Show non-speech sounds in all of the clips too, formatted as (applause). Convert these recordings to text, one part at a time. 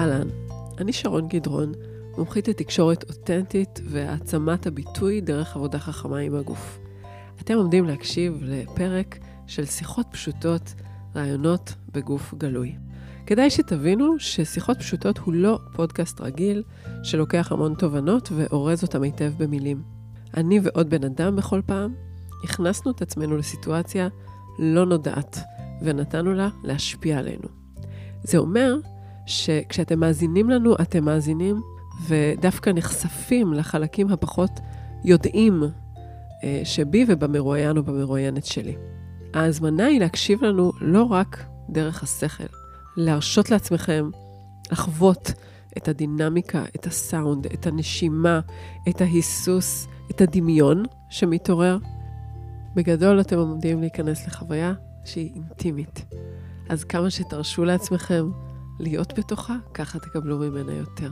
אהלן, אני שרון גדרון, מומחית לתקשורת אותנטית והעצמת הביטוי דרך עבודה חכמה עם הגוף. אתם עומדים להקשיב לפרק של שיחות פשוטות, רעיונות בגוף גלוי. כדאי שתבינו ששיחות פשוטות הוא לא פודקאסט רגיל שלוקח המון תובנות ואורז אותם היטב במילים. אני ועוד בן אדם בכל פעם הכנסנו את עצמנו לסיטואציה לא נודעת ונתנו לה להשפיע עלינו. זה אומר שכשאתם מאזינים לנו, אתם מאזינים ודווקא נחשפים לחלקים הפחות יודעים אה, שבי ובמרואיין או במרואיינת שלי. ההזמנה היא להקשיב לנו לא רק דרך השכל, להרשות לעצמכם לחוות את הדינמיקה, את הסאונד, את הנשימה, את ההיסוס, את הדמיון שמתעורר. בגדול אתם עומדים להיכנס לחוויה שהיא אינטימית. אז כמה שתרשו לעצמכם להיות בתוכה, ככה תקבלו ממנה יותר.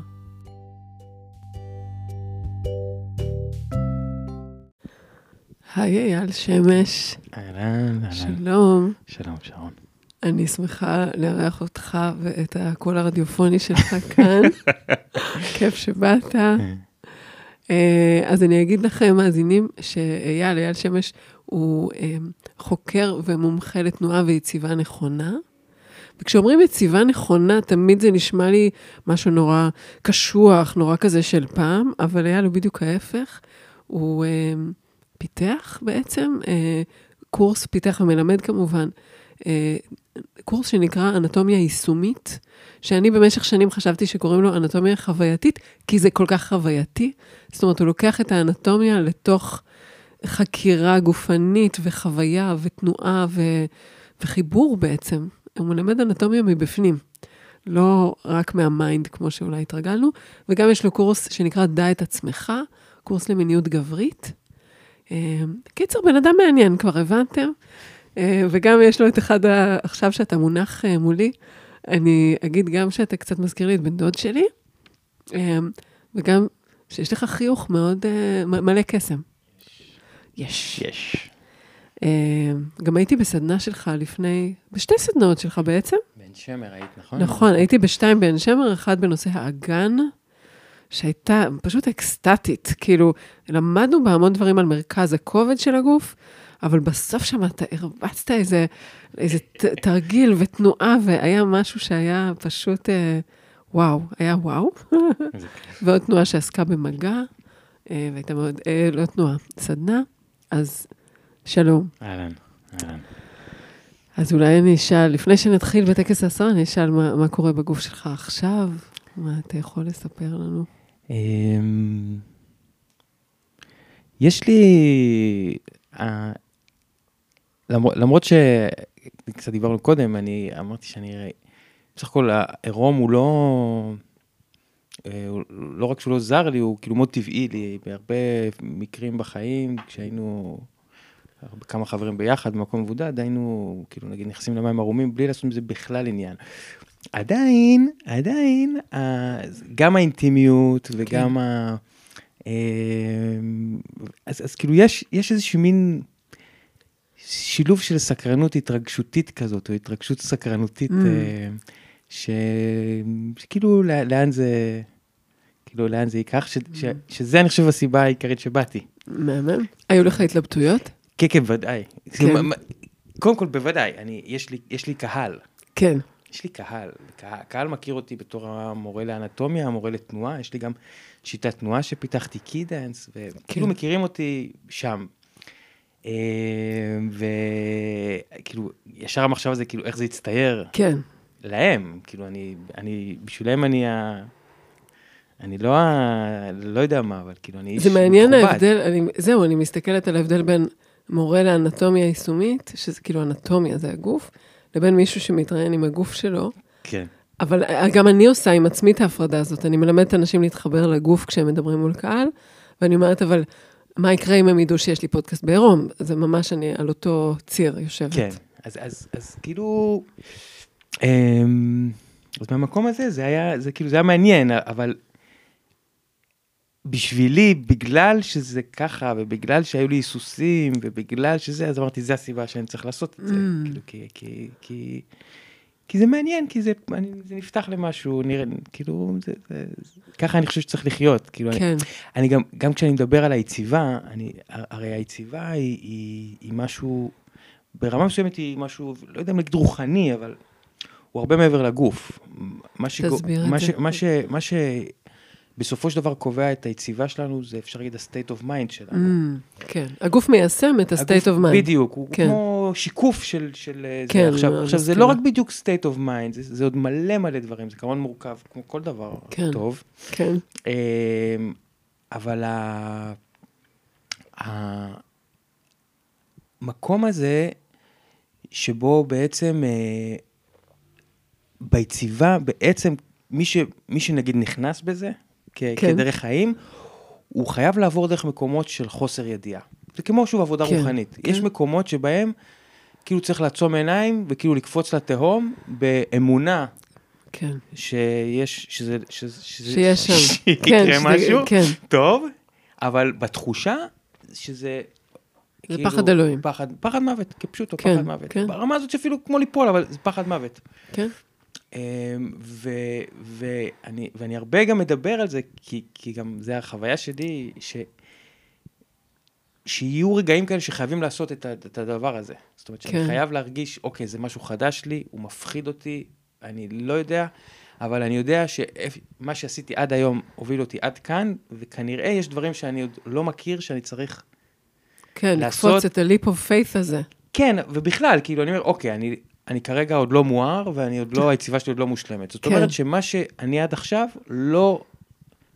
היי אייל שמש. אהלן, אהלן. שלום. שלום, שרון. אני שמחה לארח אותך ואת הקול הרדיופוני שלך (laughs) כאן. כיף שבאת. אה, אז אני אגיד לכם, מאזינים, שאייל, אייל שמש, הוא אה, חוקר ומומחה לתנועה ויציבה נכונה. וכשאומרים יציבה נכונה, תמיד זה נשמע לי משהו נורא קשוח, נורא כזה של פעם, אבל אייל הוא בדיוק ההפך. הוא אה, פיתח בעצם, אה, קורס פיתח ומלמד כמובן, אה, קורס שנקרא אנטומיה יישומית, שאני במשך שנים חשבתי שקוראים לו אנטומיה חווייתית, כי זה כל כך חווייתי. זאת אומרת, הוא לוקח את האנטומיה לתוך חקירה גופנית וחוויה ותנועה ו... וחיבור בעצם. הוא מלמד אנטומיה מבפנים, לא רק מה mind, כמו שאולי התרגלנו, וגם יש לו קורס שנקרא דע את עצמך, קורס למיניות גברית. אה, קיצר, בן אדם מעניין, כבר הבנתם? אה, וגם יש לו את אחד, ה... עכשיו שאתה מונח אה, מולי, אני אגיד גם שאתה קצת מזכיר לי את בן דוד שלי, וגם שיש לך חיוך מאוד מלא קסם. יש. יש. גם הייתי בסדנה שלך לפני, בשתי סדנאות שלך בעצם. בן שמר היית, נכון? נכון, הייתי בשתיים בעין שמר, אחד בנושא האגן, שהייתה פשוט אקסטטית. כאילו, למדנו בה המון דברים על מרכז הכובד של הגוף, אבל בסוף שם אתה הרבצת איזה, איזה ת, תרגיל ותנועה, והיה משהו שהיה פשוט, אה, וואו, היה וואו. (laughs) ועוד תנועה שעסקה במגע, אה, והייתה מאוד, אה, לא תנועה, סדנה, אז שלום. אהלן, אהלן. אז אולי אני אשאל, לפני שנתחיל בטקס האסון, אני אשאל מה, מה קורה בגוף שלך עכשיו, מה אתה יכול לספר לנו? אמ, יש לי, אה, למרות, שקצת דיברנו קודם, אני אמרתי שאני, בסך הכל העירום הוא לא, אה, לא רק שהוא לא זר לי, הוא כאילו מאוד טבעי לי, בהרבה מקרים בחיים, כשהיינו כמה חברים ביחד במקום מבודד, היינו כאילו נגיד נכנסים למים ערומים בלי לעשות עם זה בכלל עניין. עדיין, עדיין, גם האינטימיות וגם כן. ה... אה, אז, אז כאילו יש, יש איזשהו מין שילוב של סקרנות התרגשותית כזאת, או התרגשות סקרנותית, mm. אה, ש... שכאילו לאן זה, כאילו לאן זה ייקח, ש... ש... שזה אני חושב הסיבה העיקרית שבאתי. מהמם. היו לך התלבטויות? כן, כן, ודאי. כן. קודם כל, בוודאי, אני, יש, לי, יש לי קהל. כן. יש לי קהל, קהל, קהל מכיר אותי בתור המורה לאנטומיה, המורה לתנועה, יש לי גם שיטת תנועה שפיתחתי קידנס, וכאילו כן. מכירים אותי שם. אה, וכאילו, ישר המחשב הזה, כאילו, איך זה יצטייר? כן. להם, כאילו, אני, אני, בשבילם אני ה... אני לא ה... לא יודע מה, אבל כאילו, אני איש מכובד. זה מעניין ההבדל, אני, זהו, אני מסתכלת על ההבדל בין מורה לאנטומיה יישומית, שזה כאילו אנטומיה, זה הגוף, לבין מישהו שמתראיין עם הגוף שלו. כן. אבל גם אני עושה עם עצמי את ההפרדה הזאת, אני מלמדת אנשים להתחבר לגוף כשהם מדברים מול קהל, ואני אומרת, אבל מה יקרה אם הם ידעו שיש לי פודקאסט בעירום? זה ממש אני על אותו ציר יושבת. כן, אז, אז, אז כאילו, אמ, אז מהמקום הזה זה היה, זה כאילו, זה היה מעניין, אבל בשבילי, בגלל שזה ככה, ובגלל שהיו לי היסוסים, ובגלל שזה, אז אמרתי, זה הסיבה שאני צריך לעשות את זה. Mm. כאילו, כי, כי, כי, כי זה מעניין, כי זה, אני, זה נפתח למשהו, נראה, כאילו, זה, זה, זה, ככה אני חושב שצריך לחיות. כאילו, כן, אני, אני גם, גם כשאני מדבר על היציבה, אני, הרי היציבה היא, היא, היא משהו, ברמה מסוימת היא משהו, לא יודע אם להגיד רוחני, אבל הוא הרבה מעבר לגוף. מה שגו- תסביר את מה זה. ש, מה, ש, מה שבסופו של דבר קובע את היציבה שלנו, זה אפשר להגיד ה-state of mind שלנו. Mm, כן. הגוף מיישם את ה-state of mind. בדיוק, הוא כן. כמו שיקוף של, של אה, כן, זה. עכשיו, עכשיו זה מסכימה. לא רק בדיוק state of mind, זה, זה עוד מלא מלא דברים, זה כמובן מורכב, כמו כל דבר כן. טוב. כן, אמ, אבל ה... המקום הזה, שבו בעצם אה, ביציבה, בעצם מי, ש... מי שנגיד נכנס בזה. כן. כדרך חיים, הוא חייב לעבור דרך מקומות של חוסר ידיעה. זה כמו שוב עבודה כן, רוחנית. כן. יש מקומות שבהם כאילו צריך לעצום עיניים וכאילו לקפוץ לתהום באמונה כן. שיש, שזה, שזה, שזה, שיש שם. (laughs) שיקרה כן, שזה- משהו כן. טוב, אבל בתחושה שזה... זה פחד אלוהים. פחד, פחד מוות, כפשוטו, כן, פחד מוות. כן. ברמה הזאת שאפילו כמו ליפול, אבל זה פחד מוות. כן, ו, ואני, ואני הרבה גם מדבר על זה, כי, כי גם זה החוויה שלי, ש, שיהיו רגעים כאלה שחייבים לעשות את, את הדבר הזה. זאת אומרת, שאני כן. חייב להרגיש, אוקיי, זה משהו חדש לי, הוא מפחיד אותי, אני לא יודע, אבל אני יודע שמה שעשיתי עד היום הוביל אותי עד כאן, וכנראה יש דברים שאני עוד לא מכיר, שאני צריך... כן, לעשות- לקפוץ את ה-leap of faith הזה. כן, ובכלל, כאילו, אני אומר, אוקיי, אני, אני כרגע עוד לא מואר, ואני עוד לא, היציבה שלי עוד לא מושלמת. זאת כן. אומרת שמה שאני עד עכשיו, לא...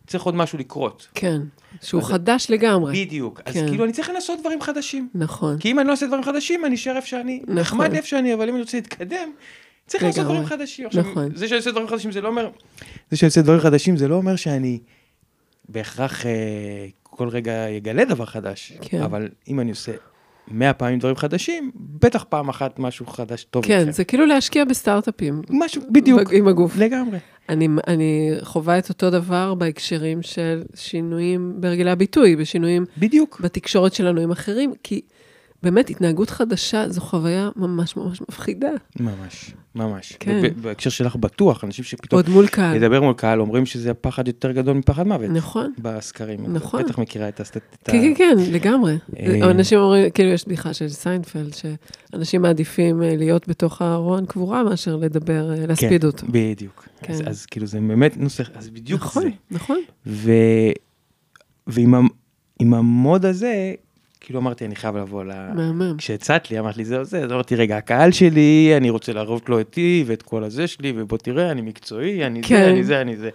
צריך עוד משהו לקרות. כן, שהוא אז- חדש לגמרי. בדיוק. אז כן. כאילו, אני צריך לנסות דברים חדשים. נכון. כי אם אני לא עושה דברים חדשים, אני אשאר איפה שאני. נכון. נחמד איפה שאני, אבל אם אני רוצה להתקדם, צריך לעשות. דברים חדשים. עכשיו, נכון. זה שאני עושה דברים חדשים, זה לא אומר... זה שאני עושה דברים חדשים, זה לא אומר שאני בהכרח אה, כל רגע יגלה דבר חדש. כן. אבל אם אני עושה מאה פעמים דברים חדשים, בטח פעם אחת משהו חדש טוב כן, יקרה. זה כאילו להשקיע בסטארט-אפים. משהו, בדיוק. עם הגוף. לגמרי. אני, אני חווה את אותו דבר בהקשרים של שינויים בהרגלי הביטוי, בשינויים בדיוק. בתקשורת שלנו עם אחרים, כי באמת התנהגות חדשה זו חוויה ממש ממש מפחידה. ממש, ממש. כן. בהקשר שלך בטוח, אנשים שפתאום עוד מול קהל. לדבר מול קהל אומרים שזה הפחד יותר גדול מפחד מוות. נכון. בסקרים. את נכון. בטח מכירה את הסטט... את ה- כן, כן, כן, לגמרי. אה, אנשים אומרים, כאילו, יש בדיחה של סיינפלד, שאנשים מעדיפים אה, להיות בתוך הארון קבורה מאשר לדבר, אה, להספיד כן, אותו. בדיוק. אז, כן. אז כאילו זה באמת נושא, אז בדיוק נכון, זה. נכון. ו... ועם ה mode הזה, כאילו אמרתי, אני חייב לבוא ל... מהמם. כשהצעת לי, אמרת לי, זהו זה, אז אמרתי, רגע, הקהל שלי, אני רוצה להראות לו אותי ואת כל הזה שלי, ובוא תראה, אני מקצועי, אני כן. זה, אני זה, אני זה.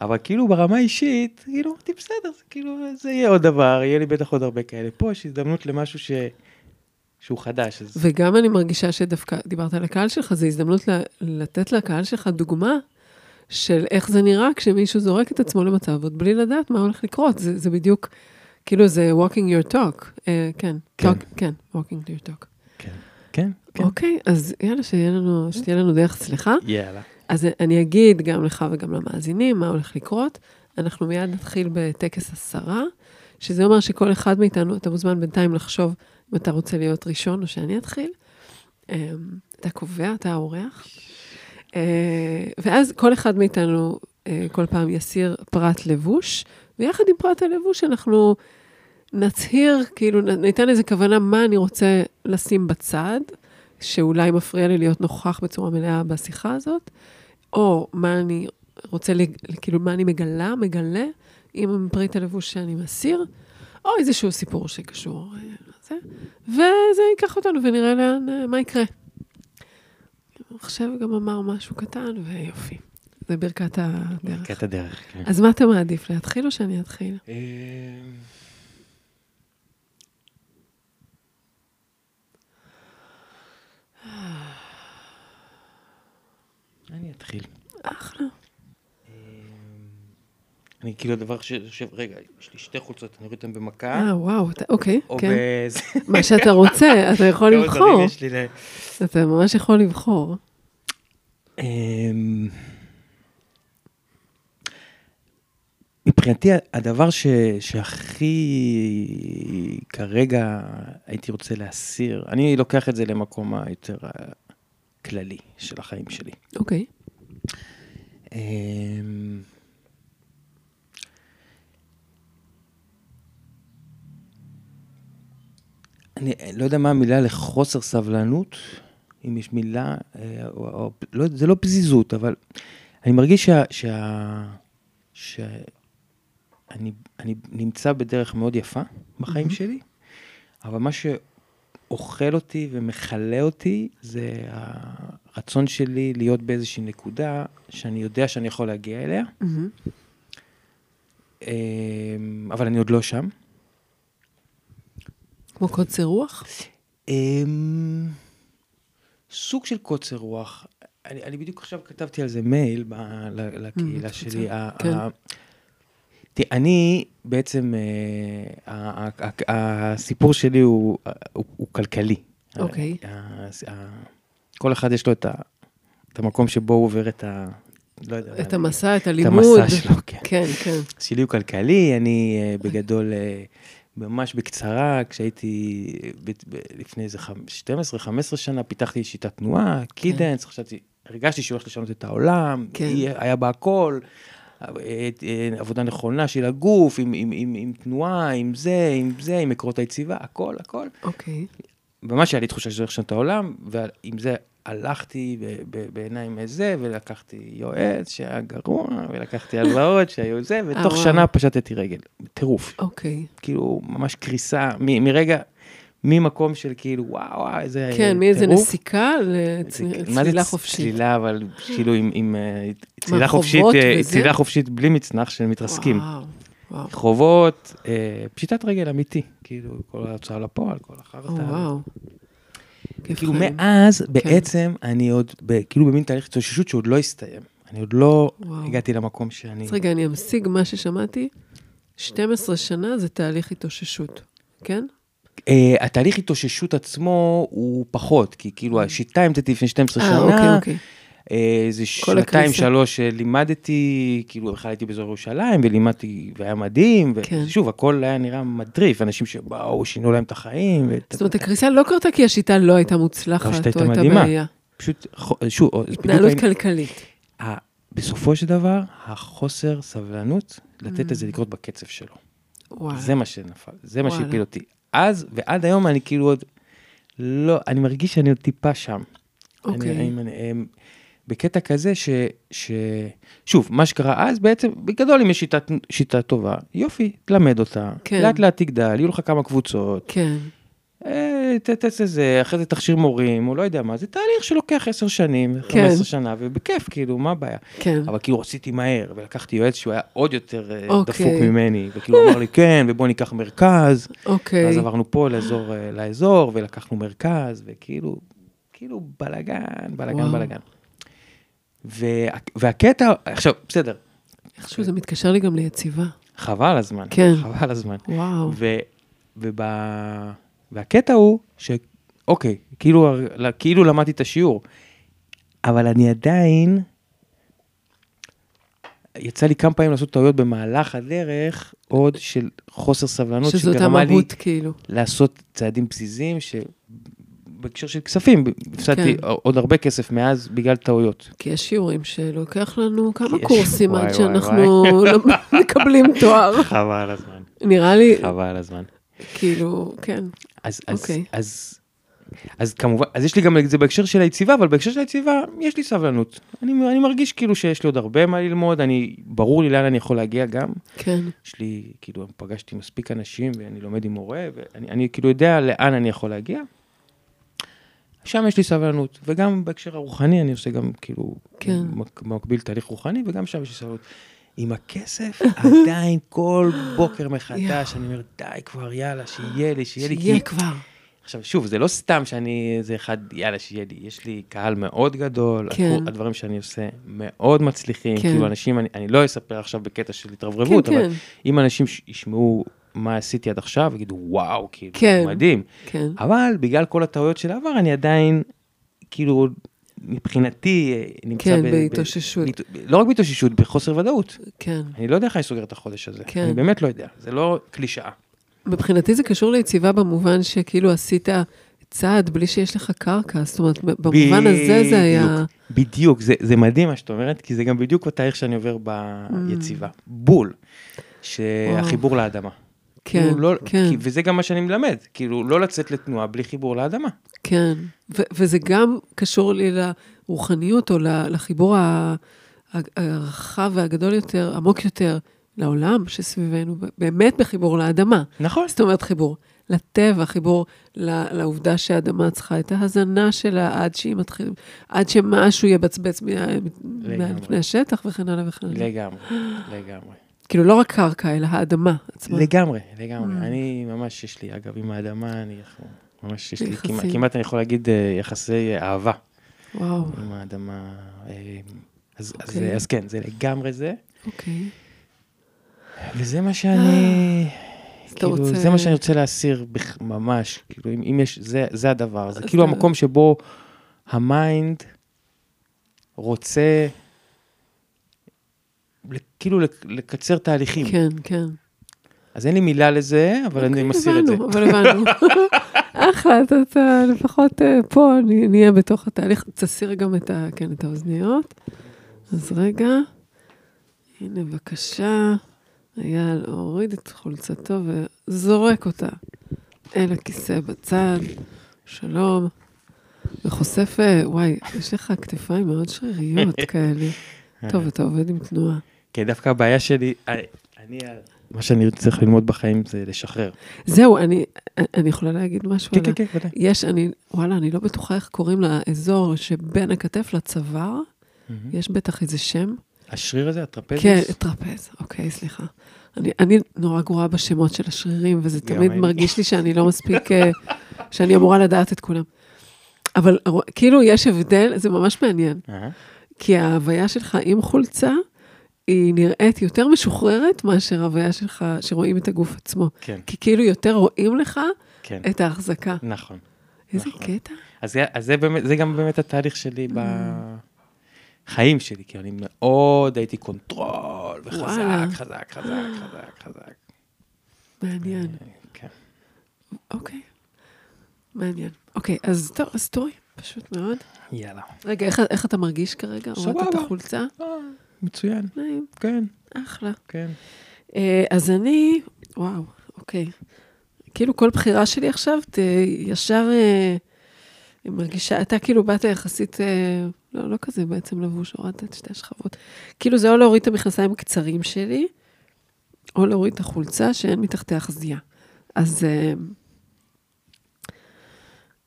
אבל כאילו ברמה האישית, כאילו אמרתי, בסדר, זה כאילו, זה יהיה עוד דבר, יהיה לי בטח עוד הרבה כאלה. פה יש הזדמנות למשהו ש... שהוא חדש, אז... וגם אני מרגישה שדווקא, דיברת על הקהל שלך, זו הזדמנות ל- לתת לקהל שלך דוגמה של איך זה נראה כשמישהו זורק את עצמו למצב עוד בלי לדעת מה הולך לקרות. זה, זה בדיוק, כאילו זה walking your talk. אה, כן, כן. talk, כן, walking your talk. כן. כן, כן. אוקיי, אז יאללה, שיהיה לנו, שתהיה לנו דרך צליחה. יאללה. אז אני אגיד גם לך וגם למאזינים מה הולך לקרות. אנחנו מיד נתחיל בטקס עשרה, שזה אומר שכל אחד מאיתנו, אתה מוזמן בינתיים לחשוב אם אתה רוצה להיות ראשון או שאני אתחיל. אמ, אתה קובע, אתה האורח. אה, ואז כל אחד מאיתנו אה, כל פעם יסיר פרט לבוש, ויחד עם פרט הלבוש אנחנו נצהיר, כאילו ניתן איזה כוונה מה אני רוצה לשים בצד, שאולי מפריע לי להיות נוכח בצורה מלאה בשיחה הזאת, או מה אני רוצה, כאילו, מה אני מגלה, מגלה עם פריט הלבוש שאני מסיר, או איזשהו סיפור שקשור אה, לזה, וזה ייקח אותנו ונראה לאן, אה, מה יקרה. עכשיו גם אמר משהו קטן, ויופי. זה ברכת הדרך. קטע דרך, כן. אז מה אתה מעדיף, להתחיל או שאני אתחיל? אני אתחיל. אחלה. אני כאילו דבר ש... חושב, רגע, יש לי שתי חולצות, אני אוריד אותן במכה, אה, וואו, אתה- אוקיי, או כן. בזה. מה שאתה רוצה, (laughs) אתה יכול לבחור. אתה ממש יכול לבחור. אמ, מבחינתי הדבר ש, שהכי כרגע הייתי רוצה להסיר, אני לוקח את זה למקום היותר כללי של החיים שלי. אוקיי. אמ, אני לא יודע מה המילה לחוסר סבלנות, אם יש מילה, אה, או, או, לא, זה לא פזיזות, אבל אני מרגיש שה... שה, שה אני, אני נמצא בדרך מאוד יפה בחיים מהמם. שלי, אבל מה שאוכל אותי ומכלה אותי זה הרצון שלי להיות באיזושהי נקודה שאני יודע שאני יכול להגיע אליה, מהמם. אמ, אבל אני עוד לא שם. כמו קוצר רוח? אמ, סוג של קוצר רוח. אני, אני בדיוק עכשיו כתבתי על זה מייל ב, ל, לקהילה Mm, שלי. כן. תראה, אני בעצם, אה, הסיפור שלי הוא כלכלי. אוקיי. כל אחד יש לו את, ה, את המקום שבו הוא עובר את ה... לא יודע. את המסע, את את הלימוד. המסע שלו, כן. כן, כן. שלי הוא כלכלי, אני אה, בגדול, אה, ממש בקצרה, כשהייתי ב- ב- לפני איזה חמ- 12-15 שנה, פיתחתי שיטת תנועה, קידנס, חשבתי, הרגשתי שהוא הולך לשנות את העולם, כן. היה בה הכל, עבודה נכונה של הגוף, עם, עם, עם, עם תנועה, עם זה, עם זה, עם עקרונות היציבה, הכל, הכל. אוקיי. ממש היה לי תחושה שזה לשנות את העולם, ועם זה הלכתי בעיניים איזה, ולקחתי יועץ שהיה גרוע, ולקחתי הלוואות שהיו זה, ותוך וואו. שנה פשטתי רגל, טירוף. אוקיי. כאילו, ממש קריסה, מרגע, ממקום של כאילו, וואו, איזה כן, מאיזה. נסיקה לצלילה חופשית. צלילה, אבל כאילו עם, עם אה, צלילה חופשית, אה, וזה? צלילה חופשית בלי מצנח של מתרסקים. וואו, וואו. חובות, אה, פשיטת רגל אמיתי, כאילו, כל ההוצאה לפועל, כל החרטה. או, וואו. כאילו חיים. מאז בעצם אני עוד, ב- כאילו במין תהליך התאוששות שעוד לא הסתיים. אני עוד לא וואו. הגעתי למקום שאני... אז רגע, אני אמשיג מה ששמעתי. 12 שנה זה תהליך התאוששות, כן? Uh, התהליך התאוששות עצמו הוא פחות, כי כאילו השיטה המצאתי לפני 12 אה, שנה, אוקיי, אוקיי. אה, זה שנתיים. שלוש לימדתי, כאילו בכלל הייתי באזור ירושלים ולימדתי והיה מדהים, כן. ושוב הכל היה נראה מדריף, אנשים שבאו, שינו להם את החיים, ות- זאת אומרת, הקריסה לא קרתה כי השיטה לא הייתה מוצלחת, השיטה הייתה או הייתה. בעיה. פשוט, שוב, התנהלות. כלכלית. ה- בסופו של דבר, החוסר סבלנות, לתת לזה לקרות בקצב שלו. וואו. זה מה שנפל, זה מה וואלה. שהפיל אותי. אז ועד היום אני כאילו עוד לא, אני מרגיש שאני עוד טיפה שם. אוקיי. אני, אני, אני, אני, בקטע כזה ש, ש... שוב, מה שקרה אז בעצם, בגדול אם יש שיטה, שיטה טובה, יופי, תלמד אותה, כן. לאט לאט תגדל, יהיו לך כמה קבוצות, כן. אה, תעשה זה, אחרי זה תכשיר מורים, או לא יודע מה, זה תהליך שלוקח עשר שנים, כן. 15 שנה, ובכיף, כאילו, מה הבעיה? כן. אבל כאילו רציתי מהר, ולקחתי יועץ שהוא היה עוד יותר אה, אוקיי. דפוק ממני, וכאילו הוא אמר לי, כן, ובוא ניקח מרכז, אוקיי. ואז עברנו פה לאזור, אה, לאזור, ולקחנו מרכז, וכאילו, כאילו בלאגן, בלאגן. בלאגן. וה, והקטע, עכשיו, בסדר, איכשהו זה מתקשר לי גם ליציבה. חבל הזמן, כן. חבל הזמן. וואו. וב, והקטע הוא שאוקיי, כאילו, כאילו למדתי את השיעור, אבל אני עדיין, יצא לי כמה פעמים לעשות טעויות במהלך הדרך, עוד של חוסר סבלנות, שזאת המהות, כאילו. לעשות צעדים פזיזים, שבהקשר של כספים, הפסדתי כן. עוד הרבה כסף מאז בגלל טעויות. כי יש שיעורים שלוקח לנו כמה יש- קורסים וואי, עד וואי, שאנחנו לא מקבלים תואר. (laughs) חבל הזמן. נראה לי, חבל הזמן. כאילו, כן. אז, אז, אוקיי. אז, אז כמובן, אז יש לי גם את זה בהקשר של היציבה, אבל בהקשר של היציבה יש לי סבלנות. אני, אני מרגיש כאילו שיש לי עוד הרבה מה ללמוד, אני, ברור לי לאן אני יכול להגיע גם. כן. יש לי, כאילו, פגשתי מספיק אנשים ואני לומד עם מורה, ואני אני כאילו יודע לאן אני יכול להגיע. שם יש לי סבלנות, וגם בהקשר הרוחני אני עושה גם כאילו, כן. במקביל תהליך רוחני, וגם שם יש לי סבלנות. עם הכסף, (laughs) עדיין כל בוקר מחדש, אני אומר, די כבר, יאללה, שיהיה לי, שיהיה לי. שיהיה כבר. עכשיו, שוב, זה לא סתם שאני איזה אחד, יאללה, שיהיה לי. יש לי קהל מאוד גדול, כן. הקור- הדברים שאני עושה מאוד מצליחים. כן. כאילו, אנשים, אני, אני לא אספר עכשיו בקטע של התרברבות, כן, אבל כן. אם אנשים ישמעו מה עשיתי עד עכשיו, יגידו, וואו, כאילו, כן. מדהים. כן. אבל בגלל כל הטעויות של העבר, אני עדיין, כאילו, מבחינתי, אה, נמצא כן, ב- ב- בהתאוששות. בהת- לא רק בהתאוששות, בחוסר ודאות. כן. אני לא יודע איך אני סוגר את החודש הזה. כן. אני באמת לא יודע. זה לא קלישאה. מבחינתי זה קשור ליציבה במובן שכאילו עשית צעד בלי שיש לך קרקע, זאת אומרת, במובן הזה זה היה... בדיוק, זה, זה מדהים מה שאת אומרת, כי זה גם בדיוק התהליך שאני עובר ביציבה. Mm. בול. שהחיבור. לאדמה. כן, כאילו לא, כן. כי, וזה גם מה שאני מלמד, כאילו לא לצאת לתנועה בלי חיבור לאדמה. כן, ו- וזה גם קשור לי לרוחניות או לחיבור הרחב והגדול יותר, עמוק יותר, לעולם שסביבנו, באמת בחיבור לאדמה. נכון. זאת אומרת חיבור לטבע, חיבור לעובדה שהאדמה צריכה את ההזנה שלה עד שהיא מתחילה, עד שמשהו יבצבץ מפני השטח וכן הלאה וכן הלאה. לגמרי, לגמרי. כאילו לא רק קרקע, אלא האדמה עצמה. לגמרי, לגמרי. Mm. אני ממש, יש לי, אגב, עם האדמה, אני ממש, יש לי, כמעט, כמעט אני יכול להגיד אה, יחסי אהבה. וואו. עם האדמה. אה, אז, okay. אז, אוקיי. אז כן, זה לגמרי זה. אוקיי. Okay. וזה מה שאני... כאילו, רוצה... זה מה שאני רוצה להסיר ממש, כאילו, אם, אם יש, זה, זה הדבר, זה כאילו המקום שבו ה mind רוצה, כאילו לקצר תהליכים. כן, כן. אז אין לי מילה לזה, אבל אני אוקיי, מסיר את זה. אבל הבנו. (laughs) אחלה, אתה, אתה לפחות אה, פה נהיה בתוך התהליך. תסיר גם כן, את האוזניות. אז רגע, הנה בבקשה. אייל הוריד את חולצתו וזורק אותה אל הכיסא בצד, שלום, וחושף, וואי, יש לך כתפיים מאוד שריריות (laughs) כאלה. טוב, אתה עובד עם תנועה. כן, דווקא הבעיה שלי, אני, מה שאני צריך ללמוד בחיים זה לשחרר. זהו, אני, אני יכולה להגיד משהו כן, כן, כן, ודאי. יש, אני, וואלה, אני לא בטוחה איך קוראים לאזור שבין הכתף לצוואר, יש בטח איזה שם. השריר הזה, הטרפזוס? כן, טרפז, אוקיי, סליחה. אני, אני נורא גרועה בשמות של השרירים, וזה תמיד אני. מרגיש לי שאני לא מספיק, אה, שאני אמורה לדעת את כולם. אבל כאילו יש הבדל, זה ממש מעניין. כי ההוויה שלך עם חולצה, היא נראית יותר משוחררת מאשר ההוויה שלך, שרואים את הגוף עצמו. כן. כי כאילו יותר רואים לך כן. את ההחזקה. נכון. איזה נכון. קטע. אז, זה, אז זה, באמת, זה גם באמת התהליך שלי ב... חיים שלי, כי אני מאוד הייתי control, וחזק, וואלה. חזק, חזק, חזק, חזק. מעניין. אה, כן. אוקיי, מעניין. אוקיי, אז טוב, אז תורי, פשוט מאוד. יאללה. רגע, איך, איך אתה מרגיש כרגע? סבבה. הורדת את החולצה? מצוין. נעים. כן. אחלה. כן. אה, אז אני, וואו, אוקיי. כאילו כל בחירה שלי עכשיו, ת, ישר... אה, מרגישה, אתה כאילו באת יחסית, אה, לא, לא כזה בעצם לבוש, הורדת את שתי השכבות. כאילו זה או להוריד את המכנסיים הקצרים שלי, או להוריד את החולצה שאין מתחתיה חזייה. אז אה,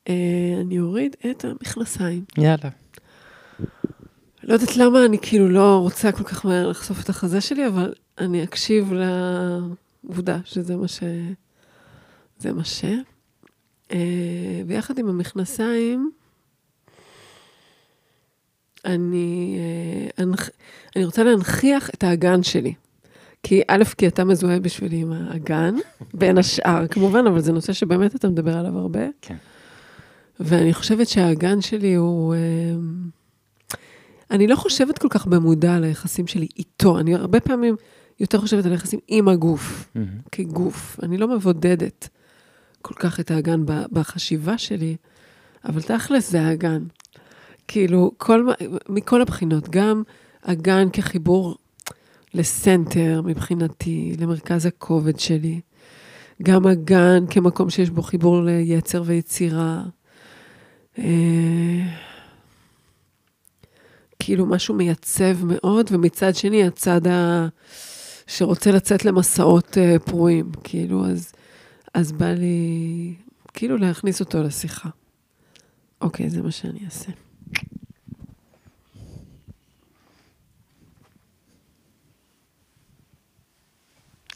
אה, אני אוריד את המכנסיים. יאללה. לא יודעת למה אני כאילו לא רוצה כל כך מהר לחשוף את החזה שלי, אבל אני אקשיב לעובדה שזה מה ש... זה מה ש... אה, ויחד עם המכנסיים, אני, אה, אני רוצה להנכיח את האגן שלי. כי א', כי אתה מזוהה בשבילי עם האגן, בין השאר, כמובן, אבל זה נושא שבאמת אתה מדבר עליו הרבה. כן. ואני חושבת שהאגן שלי הוא... אני לא חושבת כל כך במודע על היחסים שלי איתו, אני הרבה פעמים יותר חושבת על היחסים עם הגוף, mm-hmm. כגוף. אני לא מבודדת. כל כך את האגן בחשיבה שלי, אבל תכלס זה האגן. כאילו, כל, מכל הבחינות, גם אגן כחיבור לסנטר מבחינתי, למרכז הכובד שלי, גם אגן כמקום שיש בו חיבור ליצר ויצירה. אה, כאילו משהו מייצב מאוד, ומצד שני, הצד ה... שרוצה לצאת למסעות אה, פרועים, כאילו, אז אז בא לי כאילו להכניס אותו לשיחה. אוקיי, זה מה שאני אעשה.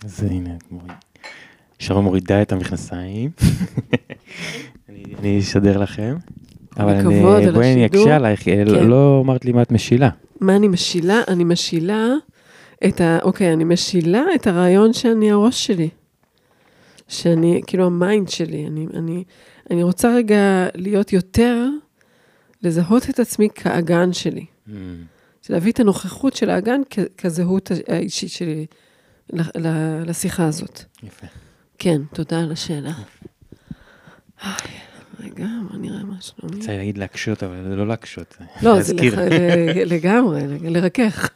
אז הנה, שרון מורידה את המכנסיים. (laughs) אני אשדר לכם. אבל בואי אני אקשה עלייך, אה, כן. לא אמרת לי מה את משילה. מה אני משילה? אני משילה את ה... אוקיי, אני משילה את הרעיון שאני הראש שלי. שאני, כאילו ה mind שלי, אני, אני, אני רוצה רגע להיות יותר, לזהות את עצמי כאגן שלי. Mm. להביא את הנוכחות של האגן כ- כזהות האישית שלי לשיחה הזאת. יפה. כן, תודה על השאלה. רגע, בוא נראה מה שלומי. רוצה להגיד להקשות, אבל לא להקשות. לא, זה לגמרי, לרכך.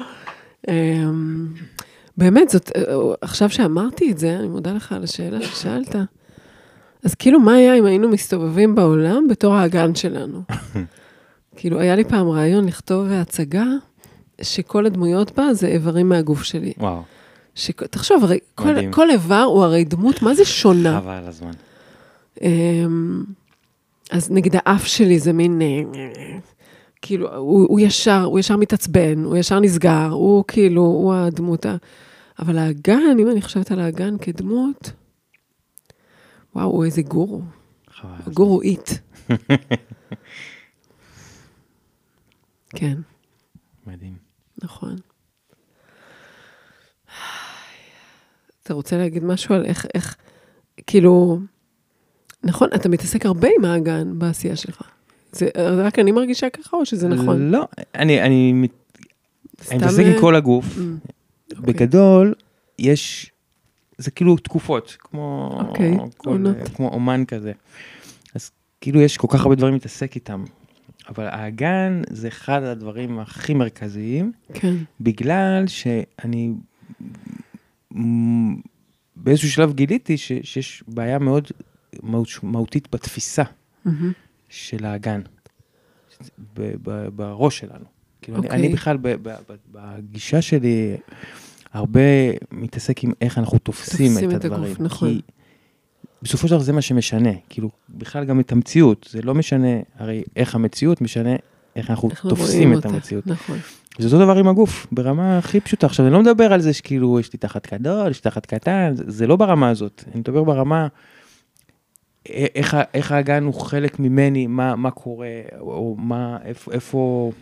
(laughs) אמ, באמת, זאת, אה, עכשיו שאמרתי את זה, אני מודה לך על השאלה ששאלת. אז כאילו, מה היה אם היינו מסתובבים בעולם בתור האגן שלנו? (laughs) כאילו, היה לי פעם רעיון לכתוב הצגה שכל הדמויות בה זה איברים מהגוף שלי. וואו, שכ- תחשוב, הרי כל. כל איבר הוא הרי דמות, מה זה שונה? חבל הזמן. אמ, אז נגיד האף שלי זה מין, אה, כאילו, הוא, הוא ישר, הוא ישר מתעצבן, הוא ישר נסגר, הוא כאילו, הוא הדמות ה... אבל האגן, אם אני חושבת על האגן כדמות, וואו, הוא איזה גורו. גורו איט. (laughs) כן, מדהים. נכון. אתה רוצה להגיד משהו על איך, איך, כאילו, נכון, אתה מתעסק הרבה עם האגן בעשייה שלך. זה רק אני מרגישה ככה, או שזה נכון? לא, אני, אני, אני מתעסק אה, עם כל הגוף. Mm, בגדול, יש, זה כאילו תקופות, כמו, אוקיי, כל. כמו אומן כזה. אז כאילו יש כל כך הרבה דברים להתעסק איתם. אבל האגן זה אחד הדברים הכי מרכזיים, כן, בגלל שאני באיזשהו שלב גיליתי ש, שיש בעיה מאוד מהותית בתפיסה מהמם, של האגן, ב, ב, בראש שלנו. כאילו, אני, אוקיי. אני בכלל, ב, ב, ב, בגישה שלי, הרבה מתעסק עם איך אנחנו תופסים, תופסים את את הגוף, הדברים. נכון. כי בסופו של דבר זה מה שמשנה, כאילו, בכלל גם את המציאות, זה לא משנה, הרי איך המציאות משנה איך אנחנו אנחנו תופסים רואים את אותה, המציאות. נכון. זה אותו דבר עם הגוף, ברמה הכי פשוטה. עכשיו, אני לא מדבר על זה שכאילו, יש לי תחת גדול, יש לי תחת קטן, זה, זה לא ברמה הזאת. אני מדבר ברמה, איך, איך האגן הוא חלק ממני, מה, מה קורה, או, מה, איפה, איפה,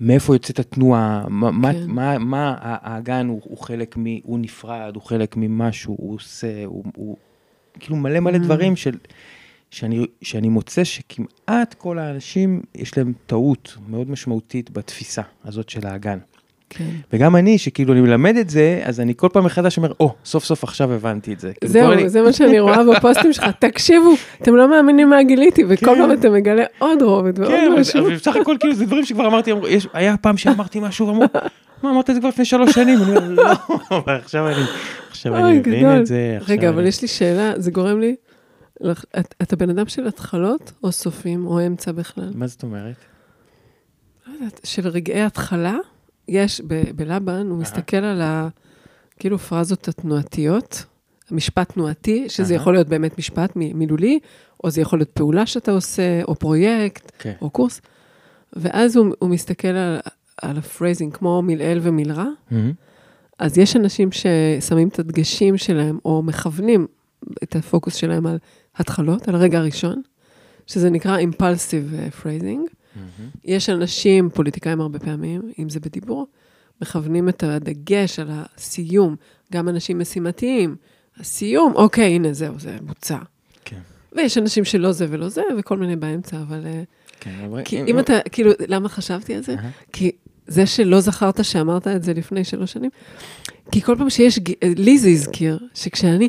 מאיפה יוצאת התנועה, מה, מה, כן. מה, מה ה- האגן הוא, הוא חלק מ... הוא נפרד, הוא חלק ממשהו, הוא עושה, הוא, הוא כאילו מלא מלא Mm. דברים של... שאני, שאני מוצא שכמעט כל האנשים, יש להם טעות מאוד משמעותית בתפיסה הזאת של האגן. כן. וגם אני, שכאילו אני מלמד את זה, אז אני כל פעם מחדש אומר, או, סוף סוף עכשיו הבנתי את זה. כאילו, זהו, לי- זה מה שאני רואה בפוסטים שלך. תקשיבו, אתם לא מאמינים מה גיליתי, וכל כן. פעם אתה מגלה עוד רובד ועוד כן, משהו. אבל בסך הכל כאילו זה דברים שכבר אמרתי, אמרו, יש- היה פעם שאמרתי משהו, אמרו, מה, אמרת את זה כבר לפני שלוש שנים, אני אומר, לא, עכשיו אני, עכשיו אני מבין. את זה. עכשיו רגע, אבל אני- יש לי שאלה, זה גורם לי... לח- את- אתה בן אדם של התחלות, או סופים, או אמצע בכלל? מה זאת אומרת? לא יודעת, של רגעי התחלה, יש, ב- בלבן, הוא מסתכל על ה... כאילו פרזות התנועתיות, משפט תנועתי, שזה. יכול להיות באמת משפט מ- מילולי, או זה יכול להיות פעולה שאתה עושה, או פרויקט, כן. או קורס, ואז הוא, הוא מסתכל על, על ה phrasing כמו מלעיל ומלרע, מהמם. אז יש אנשים ששמים את הדגשים שלהם, או מכוונים את הפוקוס שלהם על התחלות, על הרגע הראשון, שזה נקרא impulsive phrasing. מהמם. יש אנשים, פוליטיקאים הרבה פעמים, אם זה בדיבור, מכוונים את הדגש על הסיום, גם אנשים משימתיים. הסיום, אוקיי, הנה, זהו, זה בוצע. כן. ויש אנשים שלא זה ולא זה, וכל מיני באמצע, אבל... אה, כן, אבל- כי אם אתה, כאילו, למה חשבתי על זה? אהה. כי זה שלא זכרת שאמרת את זה לפני שלוש שנים, כי כל פעם שיש, לי זה הזכיר, שכשאני,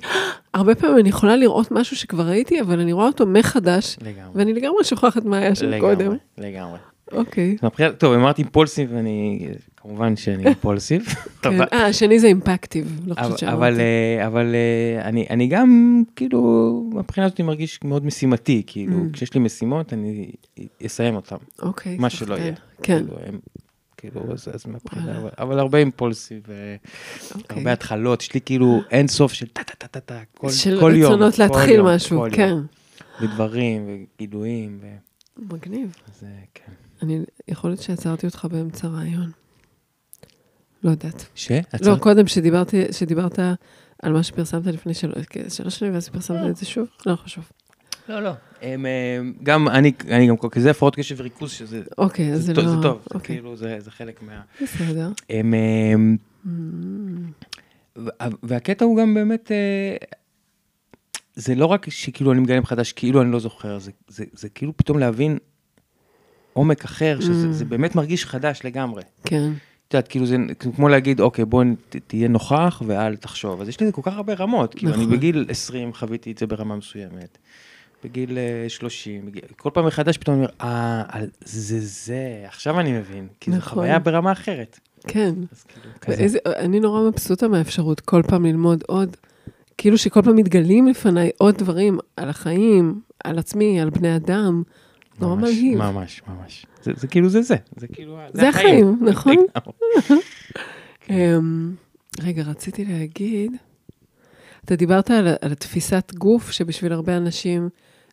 הרבה פעמים אני יכולה לראות משהו שכבר ראיתי, אבל אני רואה אותו מחדש, לגמרי. ואני לגמרי שוכחת מה היה שם לגמרי, קודם. לגמרי. אוקיי. מבחינת- טוב, אמרתי אימפולסיב, ואני, כמובן שאני (laughs) אימפולסיב. כן. אבל- אה, השני זה אימפקטיב, לא אבל, חושבת אבל, שאמרתי. אה, אבל אה, אני, אני גם, כאילו, מהבחינה הזאת אני מרגיש מאוד משימתי, כאילו, Mm. כשיש לי משימות, אני אסיים אותן, אוקיי. מה שלא. יהיה. כן, כאילו, הם, כאילו, אז, אז מהבחינה, וואלה. אבל, אבל הרבה אימפולסיב, אה, אוקיי. הרבה התחלות, יש לי כאילו אין סוף של טה טה טה טה טה, כל, של כל יום. רצונות כל להתחיל יום, משהו, כן. יום, ודברים, וגילויים, ו... מגניב. אז אה, כן. אני, יכול להיות שעצרתי אותך באמצע רעיון. לא יודעת. ש? לא, עצרת? קודם שדיברתי, שדיברת על מה שפרסמת לפני שלוש שנים, ואז פרסמת את זה שוב? לא חשוב. לא, לא. הם, אה, גם אני, אני גם, כי זה הפרעות קשב וריכוז, שזה אוקיי, זה זה טוב, לא... זה טוב, זה אוקיי, כאילו, זה זה חלק מה... בסדר. הם, אה, וה- והקטע הוא גם באמת, אה, זה לא רק שכאילו אני מגלה מחדש, כאילו אני לא זוכר, זה, זה, זה כאילו פתאום להבין עומק אחר, שזה Mm. זה באמת מרגיש חדש לגמרי. כן, את יודעת, כאילו זה כמו להגיד, אוקיי, בוא ת- תהיה נוכח ואל תחשוב. אז יש לזה כל כך הרבה רמות. כאילו, אני נכון. בגיל 20 חוויתי את זה ברמה מסוימת. בגיל אה, 30, בגיל- כל פעם מחדש פתאום אני אומר, אה, זה זה, עכשיו אני מבין, כי זו נכון. חוויה ברמה אחרת. כן. כאילו. ואיזה, אני נורא מבסוטה מהאפשרות כל פעם ללמוד עוד, כאילו שכל פעם מתגלים לפניי עוד דברים על החיים, על עצמי, על בני אדם. נורא מלהיב. ממש, ממש. זה, זה כאילו זה זה, זה כאילו, זה החיים, נכון? (laughs) (laughs) אמ, רגע, רציתי להגיד, אתה דיברת על, על התפיסת גוף, שבשביל הרבה אנשים,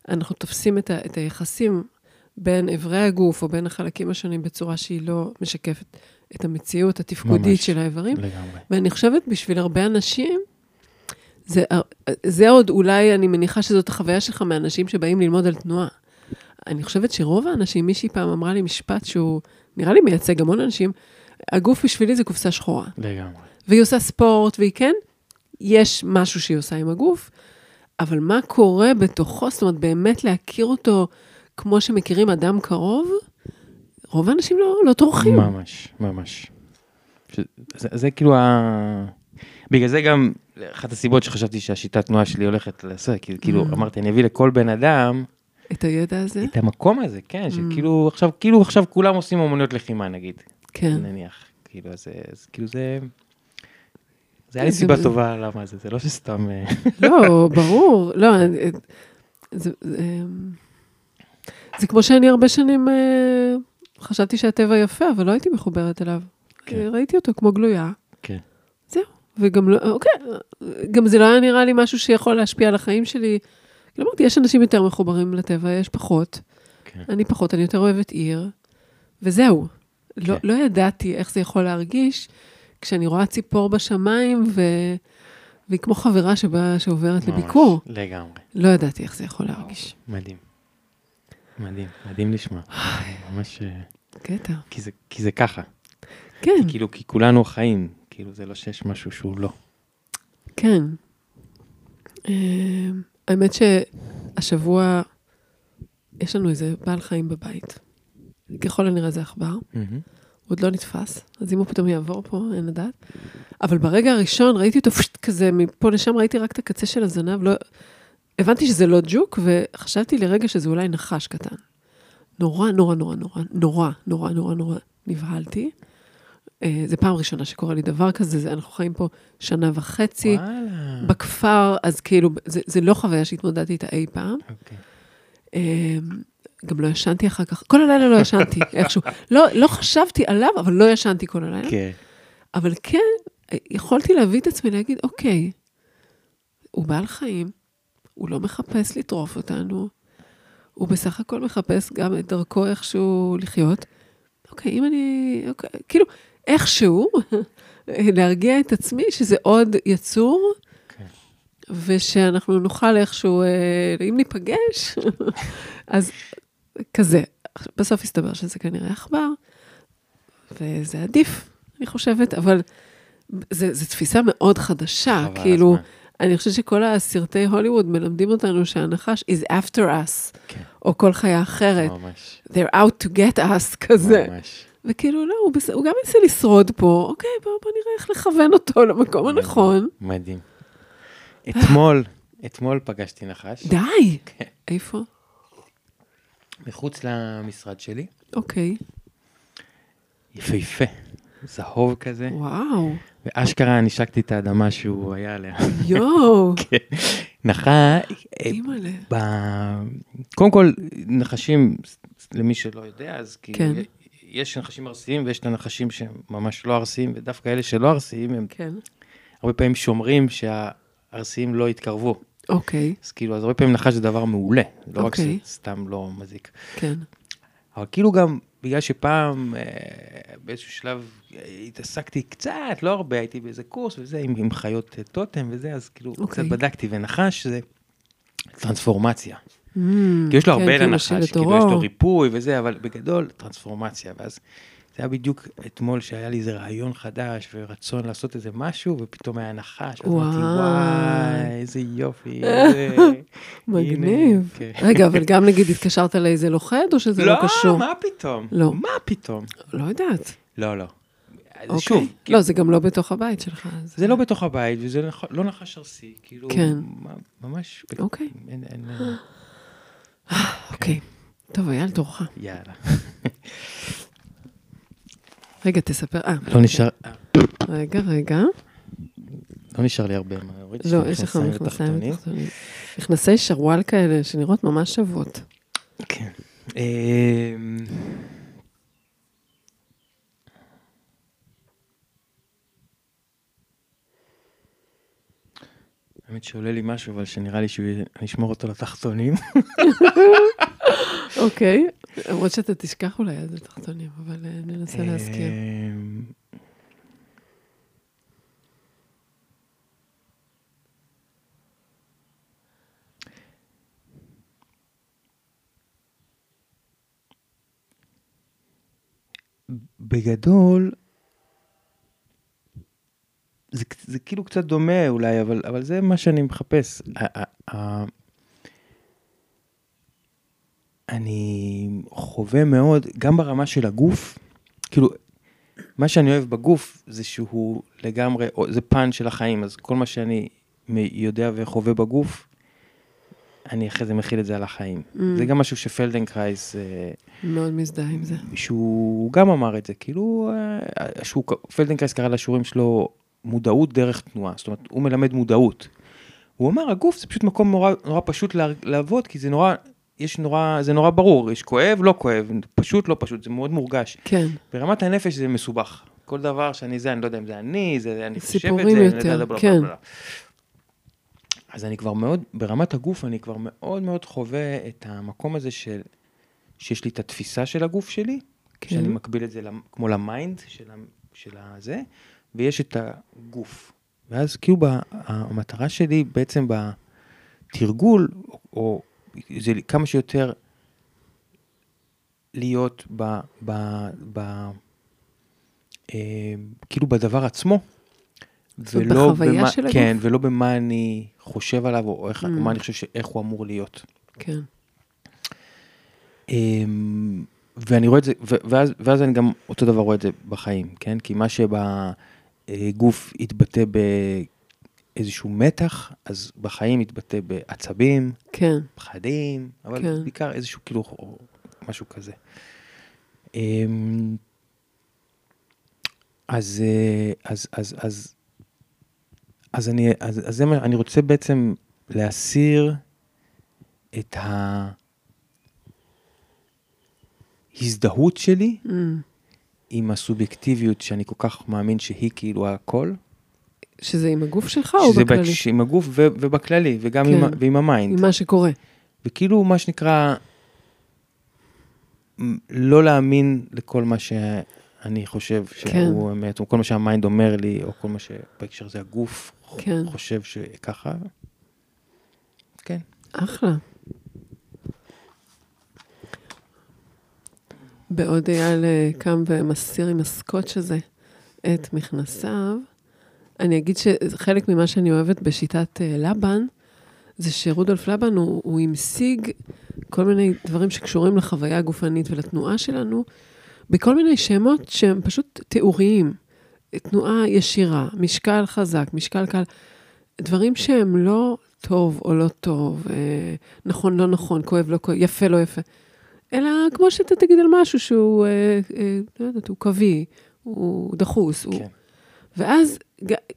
אנחנו תופסים את, ה, את היחסים בין אברי הגוף או בין החלקים השונים בצורה שהיא לא משקפת את המציאות התפקודית ממש. של האיברים. לגמרי. ואני חושבת, בשביל הרבה אנשים, זה, זה עוד אולי, אני מניחה שזאת החוויה שלך מאנשים שבאים ללמוד על תנועה. אני חושבת שרוב האנשים, מישהי פעם אמרה לי משפט שהוא, נראה לי מייצג המון אנשים, הגוף בשבילי זה קופסה שחורה. לגמרי. והיא עושה ספורט, והיא כן, יש משהו שהיא עושה עם הגוף, אבל מה קורה בתוכו, זאת אומרת, באמת להכיר אותו כמו שמכירים אדם קרוב, רוב האנשים לא, לא טורחים. ממש, ממש. ש- זה, זה כאילו ה... בגלל זה גם, אחת הסיבות שחשבתי שהשיטת תנועה שלי הולכת לעשות, כי כאילו Mm. אמרתי, אני אביא לכל בן אדם את הידע הזה? את המקום הזה, כן, Mm. שכאילו עכשיו, כאילו עכשיו כולם עושים אומנויות לחימה נגיד, כן. נניח, כאילו, אז, אז כאילו זה... זה היה לי סיבה טובה למה זה, זה לא שסתם... אה, לא, ברור. לא, אני- זה, זה, כמו שאני הרבה שנים אה, חשבתי שהטבע יפה, אבל לא הייתי מחוברת אליו. כן. ראיתי אותו כמו גלויה. כן. זהו. וגם לא, אוקיי, גם זה לא היה נראה לי משהו שיכול להשפיע על החיים שלי. כאילו אמרתי, יש אנשים יותר מחוברים לטבע, יש פחות. כן. אני פחות, אני יותר אוהבת עיר, וזהו. לא, כן. לא ידעתי איך זה יכול להרגיש כשאני רואה ציפור בשמיים, ו... והיא כמו חברה שבאה, שעוברת ממש, לביקור. לגמרי. לא ידעתי איך זה יכול להרגיש. מדהים. מדהים, מדהים לשמוע. ממש... אה, קטע. כי זה, כי זה ככה. כן, כאילו, כי כולנו חיים. כאילו, זה לא שיש משהו שהוא לא. כן. אמ, האמת שהשבוע יש לנו איזה בעל חיים בבית. ככל הנראה זה עכבר, הוא עוד לא נתפס, אז אם הוא פתאום יעבור פה, אין לדעת. אבל ברגע הראשון ראיתי אותו פשוט כזה, מפה לשם ראיתי רק את הקצה של הזנב, לא... הבנתי שזה לא ג'וק, וחשבתי לרגע שזה אולי נחש קטן. נורא, נורא, נורא, נורא, נורא, נורא, נורא, נורא נבהלתי. אה, זו פעם ראשונה שקורה לי דבר כזה, זה, אנחנו חיים פה שנה וחצי וואלה. בכפר, אז כאילו, זה, זה לא חוויה שהתמודדתי איתה אי פעם. אוקיי. גם לא ישנתי אחר כך, כל הלילה לא ישנתי, (laughs) איכשהו. לא, לא חשבתי עליו, אבל לא ישנתי כל הלילה. כן. אבל כן, יכולתי להביא את עצמי להגיד, אוקיי, הוא בעל חיים, הוא לא מחפש לטרוף אותנו, הוא בסך הכל מחפש גם את דרכו איכשהו לחיות. אוקיי, אם אני, אוקיי, כאילו, איכשהו, (laughs) להרגיע את עצמי שזה עוד יצור, כן. ושאנחנו נוכל איכשהו, אה, אם ניפגש, (laughs) אז כזה. בסוף הסתבר שזה כנראה עכבר, וזה עדיף, אני חושבת, אבל זו תפיסה מאוד חדשה, כאילו, הזמן. אני חושבת שכל הסרטי הוליווד מלמדים אותנו שהנחש is after us, כן. או כל חיה אחרת, ממש. they're out to get us כזה. ממש. וכאילו, לא, הוא, בס... הוא גם ניסה לשרוד פה, אוקיי, בוא, בוא נראה איך לכוון אותו למקום הנכון. מדהים. אתמול, אתמול פגשתי נחש. די! כן. איפה? מחוץ למשרד שלי. אוקיי. יפהפה. זהוב כזה. וואו, ואשכרה נשקתי את האדמה שהוא היה עליה. יואו, (laughs) נחה, אה. ב- קודם כל, נחשים, למי שלא יודע, אז כאילו, כן. יש נחשים ארסיים ויש את הנחשים שהם ממש לא ארסיים, ודווקא אלה שלא ארסיים, הם כן, הרבה פעמים שומרים שהארסיים לא יתקרבו. אוקיי, אז כאילו, אז הרבה פעמים נחש זה דבר מעולה, לא רק אוקיי. שזה סתם לא מזיק. כן. אבל כאילו גם, בגלל שפעם, אה, באיזשהו שלב, אה, התעסקתי קצת, לא הרבה, הייתי באיזה קורס וזה, עם, עם חיות אה, טוטם וזה, אז כאילו, אוקיי. קצת בדקתי, ונחש זה טרנספורמציה. Mm, כי יש לו כן, הרבה כאילו לנחש, כאילו. יש לו ריפוי וזה, אבל בגדול טרנספורמציה. ואז זה היה בדיוק אתמול שהיה לי איזה רעיון חדש ורצון לעשות איזה משהו, ופתאום היה נחש, אמרתי, וואי. וואי, איזה יופי, (laughs) איזה... מגניב. כן. רגע, אבל גם נגיד התקשרת לאיזה לוכד, או שזה לא קשור? לא, מה פתאום? לא. מה פתאום? לא יודעת. לא, לא. אוקיי. שוב, לא, זה גם לא בתוך הבית שלך. זה לא בתוך הבית, וזה נכ- לא נחש ארסי, כאילו, כן. ממש, אוקיי. (sighs) אוקיי. טוב, היה לתורך. יאללה. רגע, תספר. אה, לא נשאר, רגע, רגע. לא נשאר לי הרבה מה להוריד. לא, יש לך מכנסיים ותחתונים. מכנסי שרוואל כאלה, שנראות ממש שוות. כן. אמ, האמת שעולה לי משהו, אבל שנראה לי שאני אשמור אותו לתחתונים. (laughs) אוקיי. למרות שאתה תשכח אולי עד התחתונים, אבל אה, ננסה להזכיר. אמ, בגדול, זה, זה כאילו קצת דומה אולי, אבל, אבל זה מה שאני מחפש. אני חווה מאוד, גם ברמה של הגוף, כאילו, מה שאני אוהב בגוף זה שהוא לגמרי, זה פן של החיים, אז כל מה שאני יודע וחווה בגוף, אני אחרי זה מכיל את זה על החיים. Mm. זה גם משהו שפלדנקרייס, אה, מאוד מזדהה עם זה. שהוא גם אמר את זה, כאילו, אה, שהוא, פלדנקרייס קרא לשיעורים שלו מודעות דרך תנועה, זאת אומרת, הוא מלמד מודעות. הוא אמר, הגוף זה פשוט מקום נורא, נורא פשוט לעבוד, כי זה נורא, יש נורא, זה נורא ברור, יש כואב, לא כואב, פשוט, לא פשוט, זה מאוד מורגש. כן, ברמת הנפש זה מסובך. כל דבר שאני זה, אני לא יודע אם זה אני, זה אני חושב את זה. סיפורים לא יותר, בלה, בלה, כן. בלה. אז אני כבר מאוד, ברמת הגוף, אני כבר מאוד מאוד חווה את המקום הזה של, שיש לי את התפיסה של הגוף שלי, כן. שאני מקביל את זה למ- כמו למיינד של, של הזה, ויש את הגוף. ואז כאילו ב, המטרה שלי בעצם בתרגול, או, או זה כמה שיותר להיות ב... ב, ב אה, כאילו בדבר עצמו. זאת בחוויה של הגוף? כן, ולא במה אני חושב עליו, או איך, Mm. מה אני חושב שאיך הוא אמור להיות. כן. אמ, ואני רואה את זה, ואז, ואז אני גם אותו דבר רואה את זה בחיים, כן? כי מה שבגוף יתבטא באיזשהו מתח, אז בחיים יתבטא בעצבים, כן, פחדים, אבל כן. בעיקר איזשהו כאילו, משהו כזה. אמ, אז, אה, אז, אז, אז, אז אני, אז, אז זה מה, אני רוצה בעצם להסיר את ההזדהות שלי Mm. עם הסובייקטיביות שאני כל כך מאמין שהיא כאילו הכל. שזה עם הגוף שלך או שזה בכללי? בהקש- עם הגוף ו- ובכללי, וגם כן. עם, ועם המיינד. עם מה שקורה. וכאילו מה שנקרא, לא להאמין לכל מה שאני חושב שהוא כן. אמת, או כל מה שהמיינד אומר לי, או כל מה שבהקשר הזה הגוף כן. חושב שככה. כן. אחלה. בעוד אייל אה, קם ומסיר עם הסקוץ' הזה את מכנסיו, אני אגיד שחלק ממה שאני אוהבת בשיטת אה, לבן, זה שרודולף לבן הוא, הוא המשיג כל מיני דברים שקשורים לחוויה הגופנית ולתנועה שלנו, בכל מיני שמות שהם פשוט תיאוריים. תנועה ישירה, משקל חזק, משקל קל, דברים שהם לא טוב או לא טוב, אה, נכון, לא נכון, כואב, לא כואב, יפה, לא יפה. אלא כמו שאתה תגיד על משהו שהוא, אה, אה, לא יודעת, הוא קווי, הוא דחוס. הוא... ואז,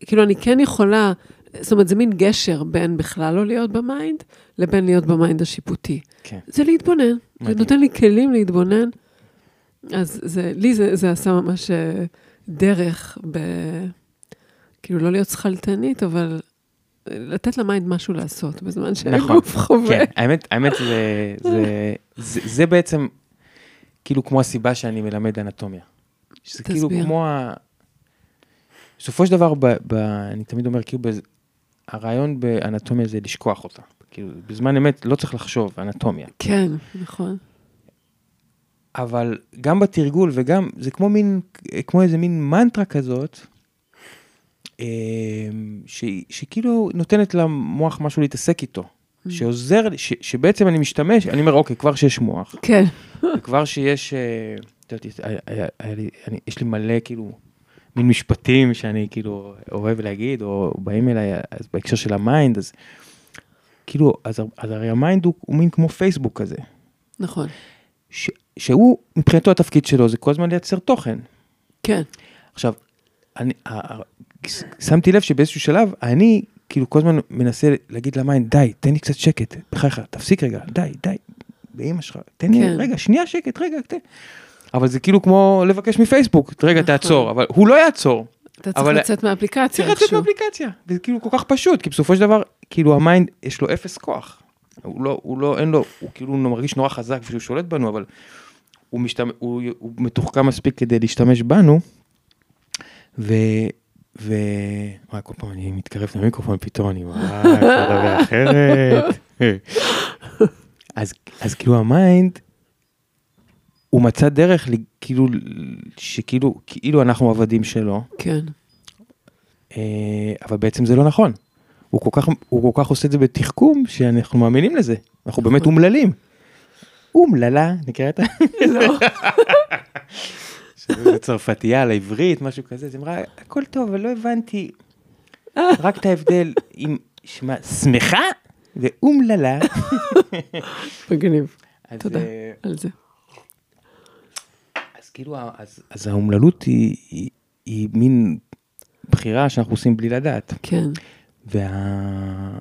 כאילו, אני כן יכולה, זאת אומרת, זה מין גשר בין בכלל לא להיות במיינד, לבין להיות במיינד השיפוטי. כן. זה להתבונן. זה מדהים. נותן לי כלים להתבונן. אז זה, לי זה, זה עשה ממש אה, דרך ב... כאילו, לא להיות שכלתנית, אבל אה, לתת למיינד משהו לעשות, בזמן נכון. שהגוף חווה. כן, האמת, האמת זה, זה, זה, זה בעצם כאילו כמו הסיבה שאני מלמד אנטומיה. שזה כאילו תסביר. כמו ה... בסופו של דבר, ב, ב, אני תמיד אומר, כאילו, בז... הרעיון באנטומיה זה לשכוח אותה. כאילו, בזמן אמת לא צריך לחשוב, אנטומיה. כן, נכון. אבל גם בתרגול וגם, זה כמו מין, כמו איזה מין מנטרה כזאת, אה, שהיא- שכאילו נותנת למוח משהו להתעסק איתו. Mm. שעוזר ש, שבעצם אני משתמש, אני אומר, אוקיי, כבר שיש מוח, כן, וכבר שיש, אה, את יודעת, אני- יש לי מלא כאילו, מין משפטים שאני כאילו אוהב להגיד, או באים אליי, אז בהקשר של המיינד, אז כאילו, אז, אז הרי המיינד הוא, הוא מין כמו פייסבוק כזה. נכון. ש, שהוא, מבחינתו התפקיד שלו זה כל הזמן לייצר תוכן. כן. עכשיו, אני, ה- ה- שמתי לב שבאיזשהו שלב, אני כאילו כל הזמן מנסה להגיד למיינד, די, תן לי קצת שקט, בחייך, תפסיק רגע, די, די, באמא שלך, תן לי, כן. רגע, שנייה שקט, רגע, תן. אבל זה כאילו כמו לבקש מפייסבוק, רגע, נכון. תעצור, אבל הוא לא יעצור. אתה צריך אבל- לצאת מהאפליקציה צריך לצאת איכשהו. מאפליקציה, וזה כאילו כל כך פשוט, כי בסופו של דבר, כאילו המיינד, יש לו אפס כוח. הוא לא, הוא לא, אין לו, הוא כאילו מרגיש נורא חזק ושהוא שולט בנו, אבל הוא, משתמ... הוא, הוא מתוחכם מספיק כדי להשתמש בנו, ו... ו... וואי, כל פעם אני מתקרב למיקרופון, פתאום אני וואי, אפשר לדבר אחרת. (laughs) אז, אז כאילו המיינד, הוא מצא דרך, כאילו, שכאילו, כאילו אנחנו עבדים שלו, כן. אה, אבל בעצם זה לא נכון. הוא כל כך, הוא כל כך עושה את זה בתחכום, שאנחנו מאמינים לזה. אנחנו באמת נכון. אומללים. אומללה, נקרא את ה... לא. (laughs) צרפתייה על העברית, משהו כזה, אז היא אמרה, הכל טוב, אבל לא הבנתי (laughs) רק את ההבדל עם שמה שמחה ואומללה. מגניב. (laughs) תודה אה, על זה. כאילו, אז, אז האומללות היא, היא, היא מין בחירה שאנחנו עושים בלי לדעת. כן. וה...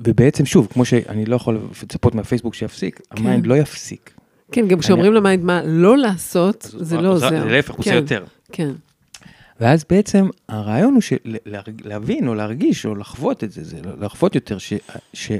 ובעצם שוב, כמו שאני לא יכול לצפות מהפייסבוק שיפסיק, המיינד לא יפסיק. כן, גם כשאומרים למיינד מה לא לעשות, זה לא עוזר. זה להפך, הוא עושה כן, יותר. כן. ואז בעצם הרעיון הוא של, להבין או להרגיש או לחוות את זה, זה לחוות יותר, ש... ש...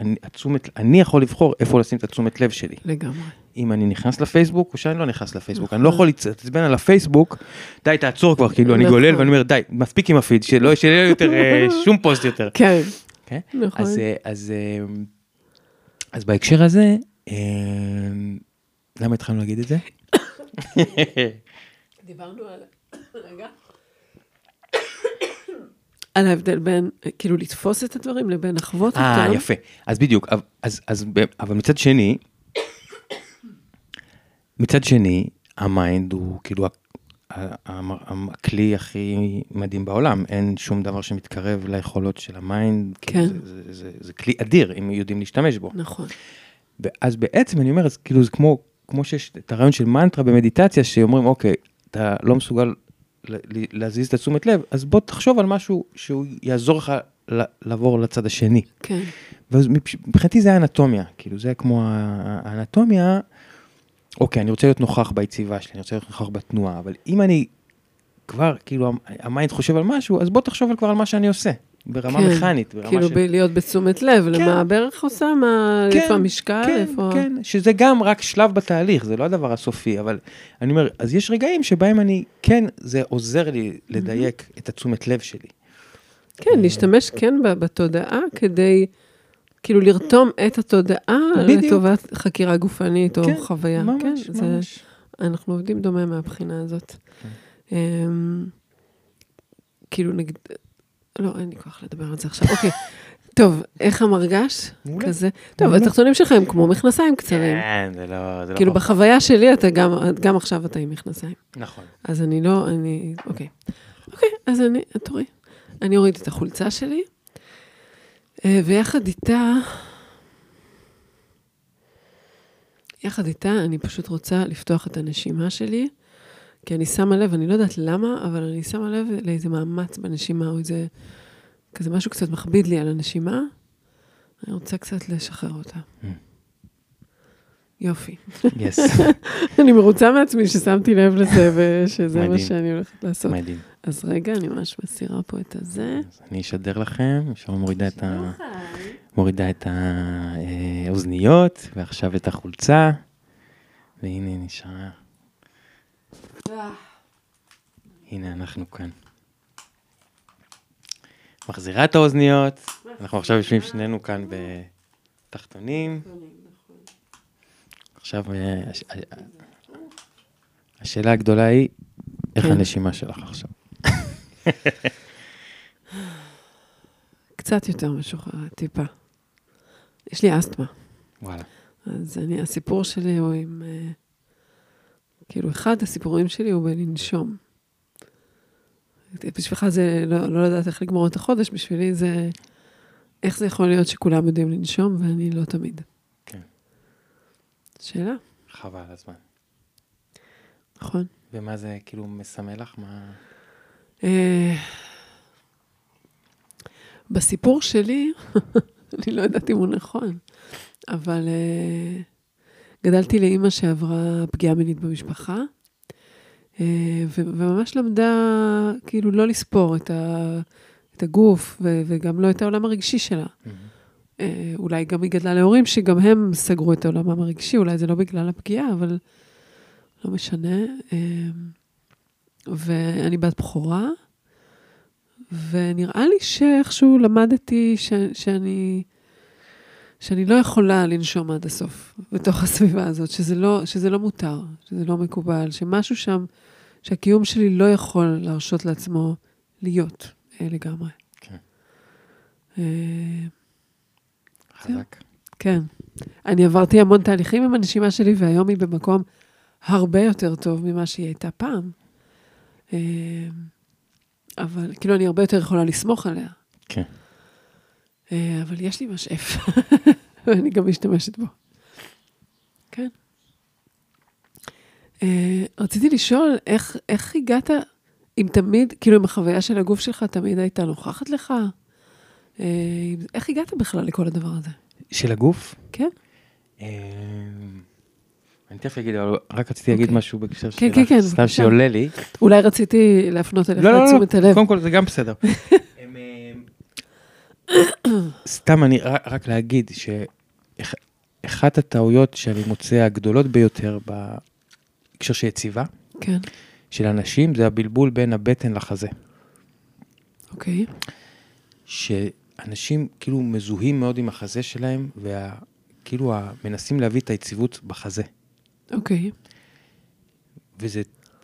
אני, התשומת, אני יכול לבחור איפה לשים את התשומת לב שלי. לגמרי. אם אני נכנס לפייסבוק או שאני לא נכנס לפייסבוק. אני לא יכול להתעצבן על הפייסבוק, די תעצור כבר, כאילו אני נכון. גולל ואני אומר די, מספיק עם הפיד, שלא שיהיה יותר אה, (laughs) שום פוסט יותר. כן. כן? נכון. אז, אה, אז, אה, אז בהקשר הזה, למה התחלנו להגיד את זה? (coughs) דיברנו על... (coughs) רגע. על ההבדל בין, כאילו, לתפוס את הדברים לבין לחוות אותם. אה, יפה. אז בדיוק, אז, אז, אבל מצד שני, מצד שני, המיינד הוא כאילו הכלי הכי מדהים בעולם. אין שום דבר שמתקרב ליכולות של המיינד. כן. זה, זה, זה, זה כלי אדיר, אם יודעים להשתמש בו. נכון. ואז בעצם אני אומר, אז כאילו זה כמו, כמו שיש את הרעיון של מנטרה במדיטציה, שאומרים, אוקיי, אתה לא מסוגל להזיז את התשומת לב, אז בוא תחשוב על משהו שהוא יעזור לך לעבור לצד השני. כן. ואז מבח- מבחינתי זה האנטומיה, כאילו זה כמו האנטומיה, אוקיי, אני רוצה להיות נוכח ביציבה שלי, אני רוצה להיות נוכח בתנועה, אבל אם אני כבר, כאילו, המ- המיינד חושב על משהו, אז בוא תחשוב על כבר על מה שאני עושה, ברמה כן. מכנית, ברמה כאילו, של... ב- להיות בתשומת לב, למה הברך עושה, מה, כן, איפה המשקל, כן, איפה... כן, שזה גם רק שלב בתהליך, זה לא הדבר הסופי, אבל אני אומר, אז יש רגעים שבהם אני, כן, זה עוזר לי לדייק את התשומת לב שלי. כן, להשתמש כן ב- בתודעה כדי, כאילו, לרתום את התודעה בדיוק. לטובת חקירה גופנית או כן, חוויה. ממש, כן, זה- ממש. אנחנו עובדים דומה מהבחינה הזאת. כן. אמ, כאילו, נגיד, לא, אין לי כוח לדבר על זה עכשיו. אוקיי, טוב, איך המרגש? מעולה. כזה. טוב. התחתונים שלך הם כמו מכנסיים קצרים. כן, זה לא, זה לא... כאילו. בחוויה שלי, אתה גם, גם עכשיו אתה עם מכנסיים. נכון. אז אני לא, אני, אוקיי. אוקיי, אז אני, תורי. אני אוריד את החולצה שלי, אה, ויחד איתה, יחד איתה, אני פשוט רוצה לפתוח את הנשימה שלי, כי אני שמה לב, אני לא יודעת למה, אבל אני שמה לב לאיזה מאמץ בנשימה, או איזה, כזה משהו קצת מכביד לי על הנשימה. אני רוצה קצת לשחרר אותה. Mm. יופי. יס, (laughs) אני מרוצה מעצמי ששמתי לב לזה, (laughs) ושזה מה. שאני הולכת לעשות. מדהים. אז רגע, אני ממש מסירה פה את הזה. אז אני אשדר לכם, שם מורידה את ה... מורידה את האוזניות, ועכשיו את החולצה, והנה נשארה. הנה אנחנו כאן. מחזירה את האוזניות, אנחנו עכשיו יושבים שנינו כאן בתחתונים. עכשיו, אה, אה, השאלה הגדולה היא, איך כן. הנשימה שלך עכשיו? (laughs) קצת יותר משוחררת, טיפה. יש לי אסתמה, וואלה. אז אני, הסיפור שלי הוא עם... אה, כאילו, אחד הסיפורים שלי הוא בלנשום. בשבילך זה לא, לא לדעת איך לגמור את החודש, בשבילי זה איך זה יכול להיות שכולם יודעים לנשום ואני לא תמיד? כן. שאלה, חבל הזמן. נכון. ומה זה כאילו מסמל לך? מה... אה, בסיפור שלי, (laughs) אני לא יודעת אם הוא נכון, אבל אה, גדלתי לאימא שעברה פגיעה מינית במשפחה, אה, וממש למדה כאילו לא לספור את, ה- את הגוף ו- וגם לא את העולם הרגשי שלה. אה, אולי גם היא גדלה להורים שגם הם סגרו את העולמם הרגשי, אולי זה לא בגלל הפגיעה, אבל לא משנה. אה, ואני בת בכורה, ונראה לי שאיכשהו למדתי ש, שאני, שאני לא יכולה לנשום עד הסוף בתוך הסביבה הזאת, שזה לא, שזה לא מותר, שזה לא מקובל, שמשהו שם, שהקיום שלי לא יכול להרשות לעצמו להיות אה, לגמרי. כן. אה, חזק. כן. אני עברתי המון תהליכים עם הנשימה שלי, והיום היא במקום הרבה יותר טוב ממה שהיא הייתה פעם. אה, אבל כאילו, אני הרבה יותר יכולה לסמוך עליה. כן. אה, אבל יש לי משאף, (laughs) ואני גם משתמשת בו. כן. אה, רציתי לשאול, איך, איך הגעת, אם תמיד, כאילו, אם החוויה של הגוף שלך תמיד הייתה נוכחת לך? אה, איך הגעת בכלל לכל הדבר הזה? של הגוף? כן? אני תכף אגיד, אבל רק רציתי להגיד אוקיי. משהו בהקשר כן, שלך, כן, כן, סתם. שעולה לי. אולי רציתי להפנות אליך לא, לא, את לא, תשומת הלב. קודם כל זה גם בסדר. (laughs) סתם אני רק רק להגיד שאחת הטעויות שאני מוצא הגדולות ביותר בהקשר של יציבה כן, של אנשים זה הבלבול בין הבטן לחזה. אוקיי. שאנשים כאילו מזוהים מאוד עם החזה שלהם וכאילו מנסים להביא את היציבות בחזה. אוקיי. וזה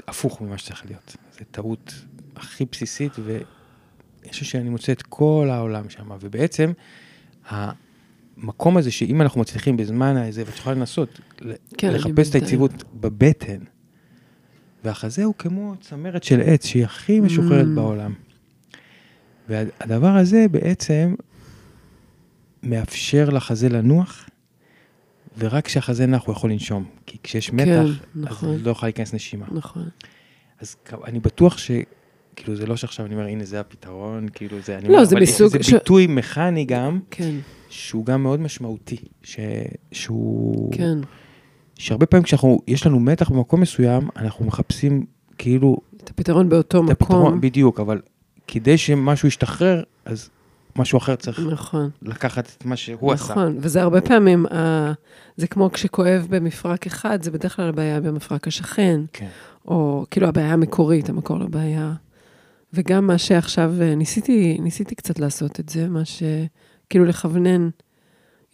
הפוך ממה שצריך להיות. זו טעות הכי בסיסית, ואני חושב שאני מוצא את כל העולם שם. ובעצם, המקום הזה שאם אנחנו מצליחים בזמן הזה, ואת יכולה לנסות, כן, אני לחפש את. היציבות בבטן, והחזה הוא כמו צמרת של עץ שהיא הכי משוחררת Mm. בעולם. והדבר הזה בעצם מאפשר לחזה לנוח, ורק כשהחזה נח הוא יכול לנשום. כי כשיש מתח, אז נכון. לא יכולה להיכנס נשימה. נכון. אז אני בטוח ש... כאילו, זה לא שעכשיו אני אומר, הנה, זה הפתרון, כאילו, זה... אני לא, אומר, זה אבל מסוג זה ש- ביטוי מכני גם, כן, שהוא גם מאוד משמעותי. ש... שהוא... כן. שהרבה פעמים כשאנחנו, יש לנו מתח במקום מסוים, אנחנו מחפשים כאילו את הפתרון באותו את הפתרון, מקום. בדיוק, אבל כדי שמשהו ישתחרר, אז משהו אחר צריך נכון. לקחת את מה שהוא עשה. נכון, וזה הרבה פעמים, אה, זה כמו כשכואב במפרק אחד, זה בדרך כלל הבעיה במפרק השכן, כן. או כאילו הבעיה המקורית, המקור לבעיה. וגם מה שעכשיו, אה, ניסיתי, ניסיתי קצת לעשות את זה, מה ש... כאילו לכוונן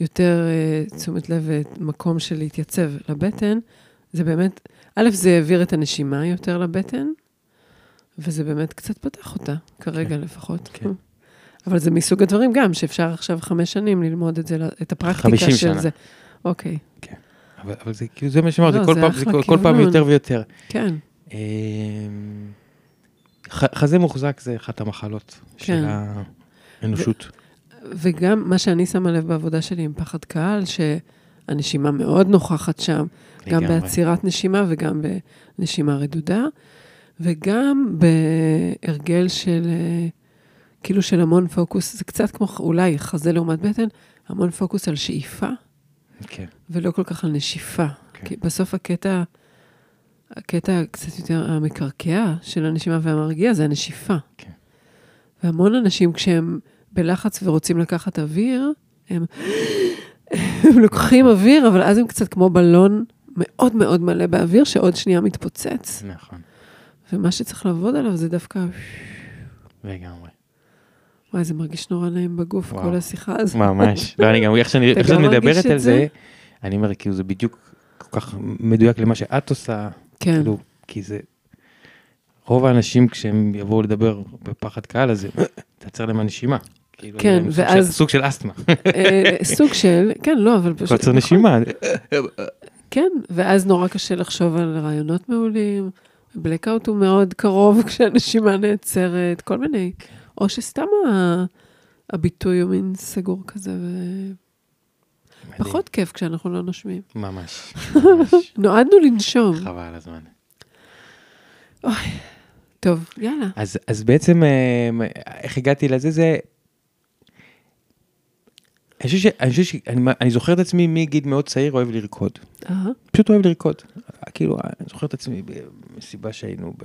יותר אה, תשומת לב ומקום של להתייצב לבטן, זה באמת, א', זה העביר את הנשימה יותר לבטן, וזה באמת קצת פתח אותה, כרגע כן. לפחות. כן. אבל זה מסוג הדברים גם, שאפשר עכשיו חמש שנים ללמוד את זה, את הפרקטיקה 50 של שנה. זה. אוקיי, אבל, אבל זה כאילו, זה מה שאמרתי, לא, כל זה פעם, כל, כל פעם. יותר ויותר. כן, אמ, חזה מוחזק זה אחת המחלות כן. של האנושות. וגם מה שאני שמה לב בעבודה שלי עם פחד קהל, שהנשימה מאוד נוכחת שם, גם. בעצירת נשימה וגם בנשימה רדודה, וגם בהרגל של, אה, כאילו של המון פוקוס, זה קצת כמו אולי חזה לעומת בטן, המון פוקוס על שאיפה, כן, ולא כל כך על נשיפה. כן. כי בסוף הקטע, הקטע קצת יותר המקרקע של הנשימה והמרגיע זה הנשיפה. כן. והמון אנשים כשהם בלחץ ורוצים לקחת אוויר, הם, הם לוקחים אוויר, אבל אז הם קצת כמו בלון מאוד מאוד מלא באוויר, שעוד שנייה מתפוצץ. נכון, ומה שצריך לעבוד עליו זה דווקא, לגמרי. וואי, זה מרגיש נורא נעים בגוף, וואו. כל השיחה הזאת. ממש. לא, אני גם, איך שאני איך שאני מדברת על זה? זה, אני אומר, כאילו, זה בדיוק כל כך מדויק למה שאת עושה, כן, כאילו, כי זה... רוב האנשים כשהם יבואו לדבר בפחד קהל, אז זה (coughs) תעצר להם הנשימה. כאילו, כן, ואז- סוג של אסתמה. אה, סוג של, כן, לא, אבל פשוט... קוצר נשימה. כן, ואז נורא קשה לחשוב על רעיונות מעולים. בלקאוט הוא מאוד קרוב (laughs) כשהנשימה נעצרת, כל מיני. או שסתם הביטוי הוא מין סגור כזה, ופחות כיף כשאנחנו לא נושמים. ממש, (laughs) ממש. נועדנו לנשום. חבל על הזמן. טוב, יאללה. אז, אז בעצם, אה, איך הגעתי לזה, זה... אני חושב ש... אני, חושב ש... אני, זוכר את עצמי מגיל מאוד צעיר אוהב לרקוד. אהה. פשוט אוהב לרקוד. כאילו, אני זוכר את עצמי במסיבה שהיינו ב...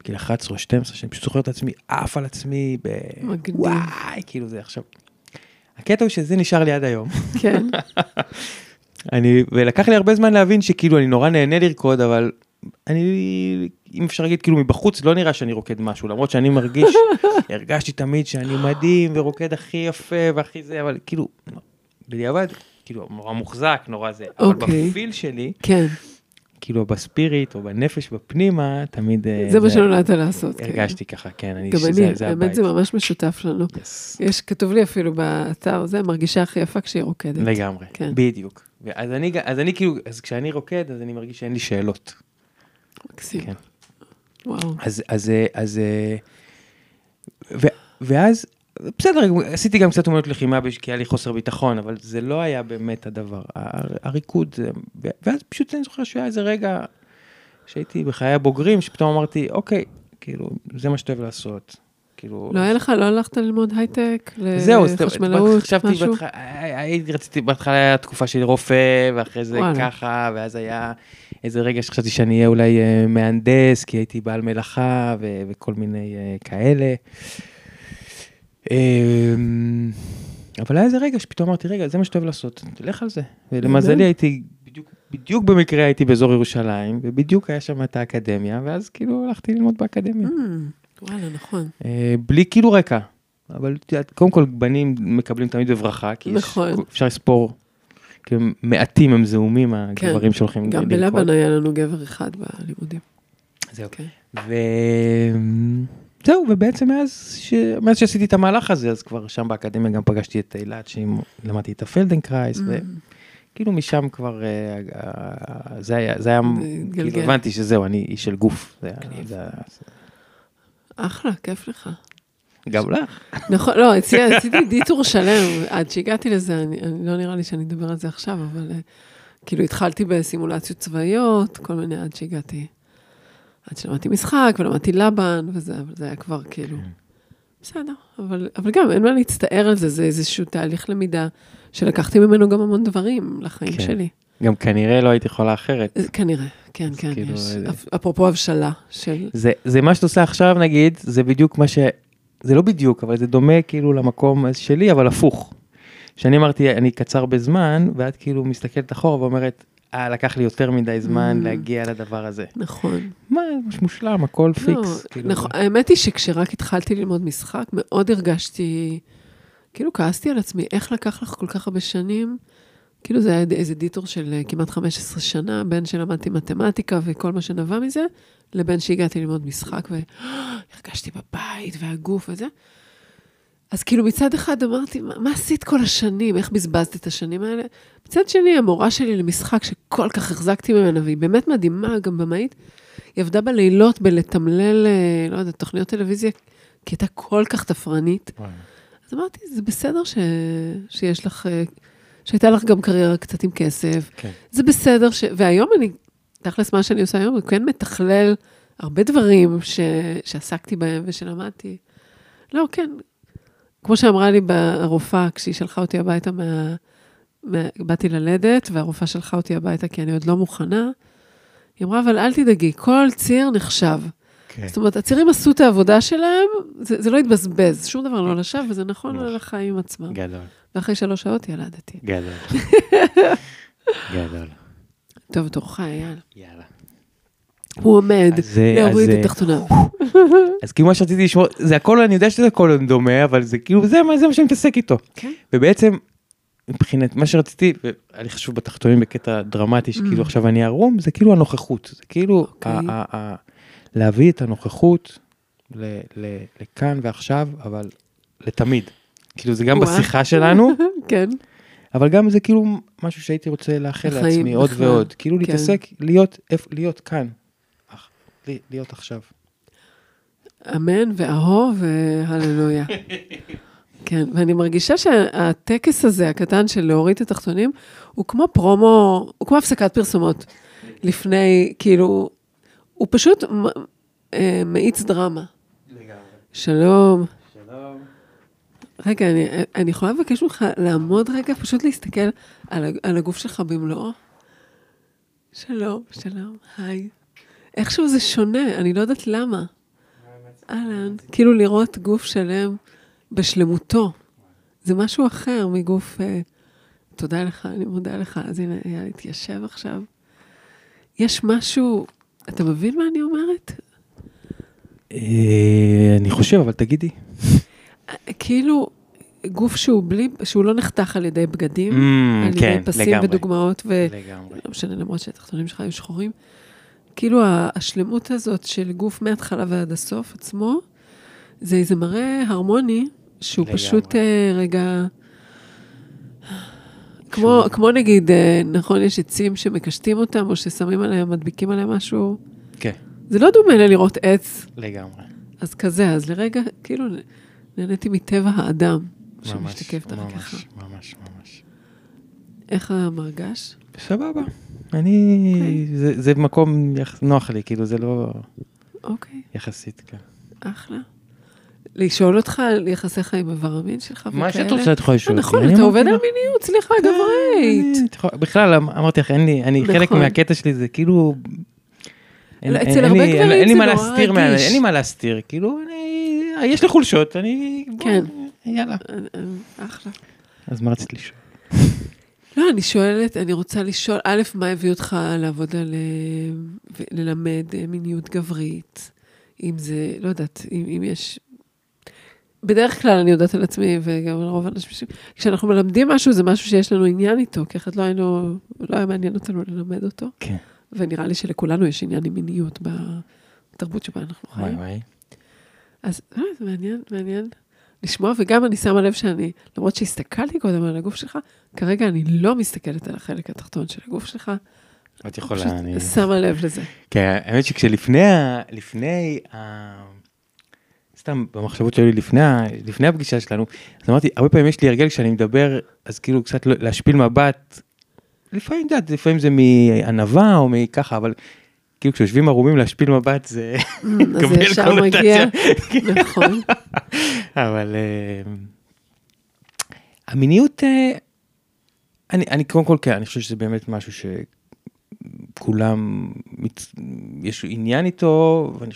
בגיל 11 או 12, שאני פשוט זוכר את עצמי עף על עצמי ב... מגניב. וואי, כאילו זה עכשיו... הקטע הוא שזה נשאר לי עד היום. כן, (laughs) אני, ולקח לי הרבה זמן להבין שכאילו אני נורא נהנה לרקוד, אבל אני, אם אפשר להגיד, כאילו מבחוץ לא נראה שאני רוקד משהו, למרות שאני מרגיש, (laughs) הרגשתי תמיד שאני מדהים ורוקד הכי יפה והכי זה, אבל כאילו, בדיעבד, כאילו, נורא מוחזק, נורא זה, אבל אוקיי. בפיל שלי, כן, כאילו בספיריט או בנפש בפנימה, תמיד אה, זה מה שנולדת לעשות. כן. הרגשתי ככה, כן, אני, גם שזה- אני, הבית. זה ממש משותף לנו. יש, כתוב לי אפילו באתר, זה מרגישה הכי יפה כשהיא רוקדת. לגמרי, כן. בדיוק. אז אני, אז אני כאילו, אז כשאני רוקד, אז אני מרגיש שאין לי שאלות. מקסים. כן. וואו. אז, אז, אה, אז, אה, ו, ואז, בסדר, עשיתי גם קצת אומנות לחימה כי היה לי חוסר ביטחון, אבל זה לא היה באמת הדבר. הריקוד, ואז פשוט אני זוכר שהיה איזה רגע שהייתי בחיי הבוגרים, שפתאום אמרתי, אוקיי, כאילו, זה מה שאתה אוהב לעשות. כאילו, לא היה לך, לא הלכת ללמוד הייטק? זהו, לחשמלאות, חשבתי משהו? בהתחלה, הייתי, רציתי, בהתחלה היה תקופה של רופא, ואחרי זה. ככה, ואז היה איזה רגע שחשבתי שאני אהיה אולי אה, מהנדס, כי הייתי בעל מלאכה וכל מיני אה, כאלה. אמ, אבל היה איזה רגע שפתאום אמרתי, רגע, זה מה שאתה אוהב לעשות, תלך על זה. ולמזלי באמת? הייתי, בדיוק, בדיוק במקרה הייתי באזור ירושלים, ובדיוק היה שם את האקדמיה, ואז כאילו הלכתי ללמוד באקדמיה. Mm, וואלה, נכון. אה, בלי כאילו רקע. אבל קודם כל בנים מקבלים תמיד בברכה, כי יש- נכון. אפשר לספור, כאילו מעטים הם זעומים כן. הגברים שהולכים גם לרקוד. בלבן היה לנו גבר אחד בלימודים. זהו. כן. וזהו, ובעצם מאז, ש... מאז שעשיתי את המהלך הזה, אז כבר שם באקדמיה גם פגשתי את אילת, שלמדתי את הפלדנקרייס, Mm. וכאילו משם כבר, אה, אה, זה היה, זה היה, התגלגל. כאילו הבנתי שזהו, אני איש של גוף. זה היה-. זה היה- אחלה, כיף לך. גם לך. נכון, לא, אצלי עשיתי דיטור שלם, עד שהגעתי לזה, אני, אני לא נראה לי שאני אדבר על זה עכשיו, אבל אה, כאילו התחלתי בסימולציות צבאיות, כל מיני, עד שהגעתי, עד שלמדתי משחק ולמדתי לבן וזה, אבל זה היה כבר כאילו, בסדר, אבל, אבל גם אין מה להצטער על זה, זה איזשהו תהליך למידה שלקחתי ממנו גם המון דברים לחיים כן. שלי. גם כנראה לא הייתי יכולה אחרת. אה, כנראה, כן, כן, כאילו, יש, זה- אפ- אפרופו הבשלה של, זה, זה מה שאתה עושה עכשיו נגיד, זה בדיוק מה ש... זה לא בדיוק, אבל זה דומה כאילו למקום שלי, אבל הפוך. שאני אמרתי, אני קצר בזמן, ואת כאילו מסתכלת אחורה ואומרת, אה, לקח לי יותר מדי זמן Mm. להגיע לדבר הזה. נכון. מה, מושלם, הכל לא, פיקס. כאילו. נכון, האמת היא שכשרק התחלתי ללמוד משחק, מאוד הרגשתי, כאילו כעסתי על עצמי, איך לקח לך כל כך הרבה שנים? כאילו זה היה איזה דיטור של אה, כמעט 15 שנה, בין שלמדתי מתמטיקה וכל מה שנבע מזה, לבין שהגעתי ללמוד משחק והרגשתי (gasps) בבית והגוף וזה. אז כאילו מצד אחד אמרתי, מה, מה עשית כל השנים? איך בזבזת את השנים האלה? מצד שני, המורה שלי למשחק שכל כך החזקתי ממנה, והיא באמת מדהימה, גם במאית, היא עבדה בלילות בלתמלל, אה, לא יודעת, תוכניות טלוויזיה, כי הייתה כל כך תפרנית. וואי. אז אמרתי, זה בסדר ש... שיש לך, אה, שהייתה לך גם קריירה קצת עם כסף. כן. זה בסדר ש... והיום אני, תכלס, מה שאני עושה היום, הוא כן מתכלל הרבה דברים ש... שעסקתי בהם ושלמדתי. לא, כן. כמו שאמרה לי הרופאה, כשהיא שלחה אותי הביתה מה... מה... באתי ללדת, והרופאה שלחה אותי הביתה כי אני עוד לא מוכנה. היא אמרה, אבל אל תדאגי, כל ציר נחשב. כן. זאת אומרת, הצירים עשו את העבודה שלהם, זה, זה לא התבזבז, שום דבר לא לשווא, וזה נכון נכון. על החיים עצמם. גדול, ואחרי שלוש שעות ילדתי. גדול. (laughs) גדול. טוב, תורך, אייל. יאללה. הוא עומד, אז, אה, להוריד אז, את אה, תחתוניו. אז כאילו מה שרציתי לשמוע, זה הכל, אני יודע שזה הכל דומה, אבל זה כאילו, זה מה זה מה שאני מתעסק איתו. כן. ובעצם, מבחינת מה שרציתי, והיה לי חשוב בתחתונים בקטע דרמטי, שכאילו Mm. עכשיו אני ערום, זה כאילו הנוכחות. זה כאילו, אוקיי. ה- ה- ה- להביא את הנוכחות ל- ל- לכאן ועכשיו, אבל לתמיד. כאילו זה גם. בשיחה שלנו, (laughs) כן. אבל גם זה כאילו משהו שהייתי רוצה לאחל לעצמי עוד. ועוד. כאילו כן. להתעסק, להיות כאן. להיות עכשיו. אמן ואהו והללויה. (laughs) כן, ואני מרגישה שהטקס הזה, הקטן של להוריד את התחתונים, הוא כמו פרומו, הוא כמו הפסקת פרסומות. לפני, כאילו, הוא פשוט אה, מאיץ דרמה. שלום. שלום. רגע, אני, אני יכולה לבקש ממך לעמוד רגע, פשוט להסתכל על, על הגוף שלך במלואו? שלום, שלום, היי. איכשהו זה שונה, אני לא יודעת למה. אהלן, כאילו לראות גוף שלם בשלמותו. זה משהו אחר מגוף... אה, תודה לך, אני מודה לך. אז הנה, אייל התיישב עכשיו. יש משהו, אתה מבין מה אני אומרת? אה, אני חושב, אבל תגידי. כאילו, גוף שהוא בלי, שהוא לא נחתך על ידי בגדים, Mm, על ידי כן, פסים לגמרי. ודוגמאות, ו... לגמרי. לא משנה, למרות שהתחתונים שלך היו שחורים. כאילו השלמות הזאת של גוף מההתחלה ועד הסוף עצמו, זה איזה מראה הרמוני, שהוא לגמרי. פשוט אה, רגע... כמו, כמו נגיד, אה, נכון, יש עצים שמקשטים אותם, או ששמים עליהם, מדביקים עליהם משהו, כן, זה לא דומה ללראות עץ, לגמרי. אז כזה, אז לרגע, כאילו, נהניתי מטבע האדם, ממש, שמשתקף דרכך. ממש, ממש, ממש. איך המרגש? סבבה. אני, אוקיי. זה- זה מקום יח- נוח לי, כאילו זה לא אוקיי. יחסית, כן. אחלה. לשאול אותך על יחסיך עם איבר המין שלך וכאלה? מה שאת רוצה את יכולה לשאול אה. נכון, אתה עובד על מיניות, סליחה, כן, גברית. בכלל, אמ- אמרתי לך, אין לי, אני, חלק נכון. מהקטע שלי זה כאילו... לא, אצל הרבה גברים זה מה נורא רגיש. אין לי מה להסתיר, כאילו, אני, יש לי חולשות, אני, כן. יאללה. אה, אה, אחלה. אז מה רצית לשאול? לא, אני שואלת, אני רוצה לשאול, א', מה הביא אותך לעבוד על... אה, ללמד אה, מיניות גברית? אם זה, לא יודעת, אם, אם יש... בדרך כלל אני יודעת על עצמי, וגם על רוב האנשים, כשאנחנו מלמדים משהו, זה משהו שיש לנו עניין איתו, כי אחרת לא היינו, לא היה מעניין אותנו ללמד אותו. כן. ונראה לי שלכולנו יש עניין עם מיניות בתרבות שבה אנחנו וואי חיים. וואי. אז לא, זה מעניין, מעניין לשמוע, וגם אני שמה לב שאני, למרות שהסתכלתי קודם על הגוף שלך, כרגע אני לא מסתכלת על החלק התחתון של הגוף שלך. את פשוט יכולה, אני... שמה לב לזה. כן, האמת שכשלפני, ה- לפני, ה- סתם במחשבות שלי לפני, לפני הפגישה שלנו, אז אמרתי, הרבה פעמים יש לי הרגל כשאני מדבר, אז כאילו קצת לא- להשפיל מבט, לפעמים, את יודעת, לפעמים זה מענווה או מככה, אבל כאילו כשיושבים ערומים להשפיל מבט זה מקבל קונוטציה. נכון. אבל אה, המיניות, אה, אני, אני קודם כל כן, אני חושב שזה באמת משהו שכולם, מת, יש עניין איתו, ואני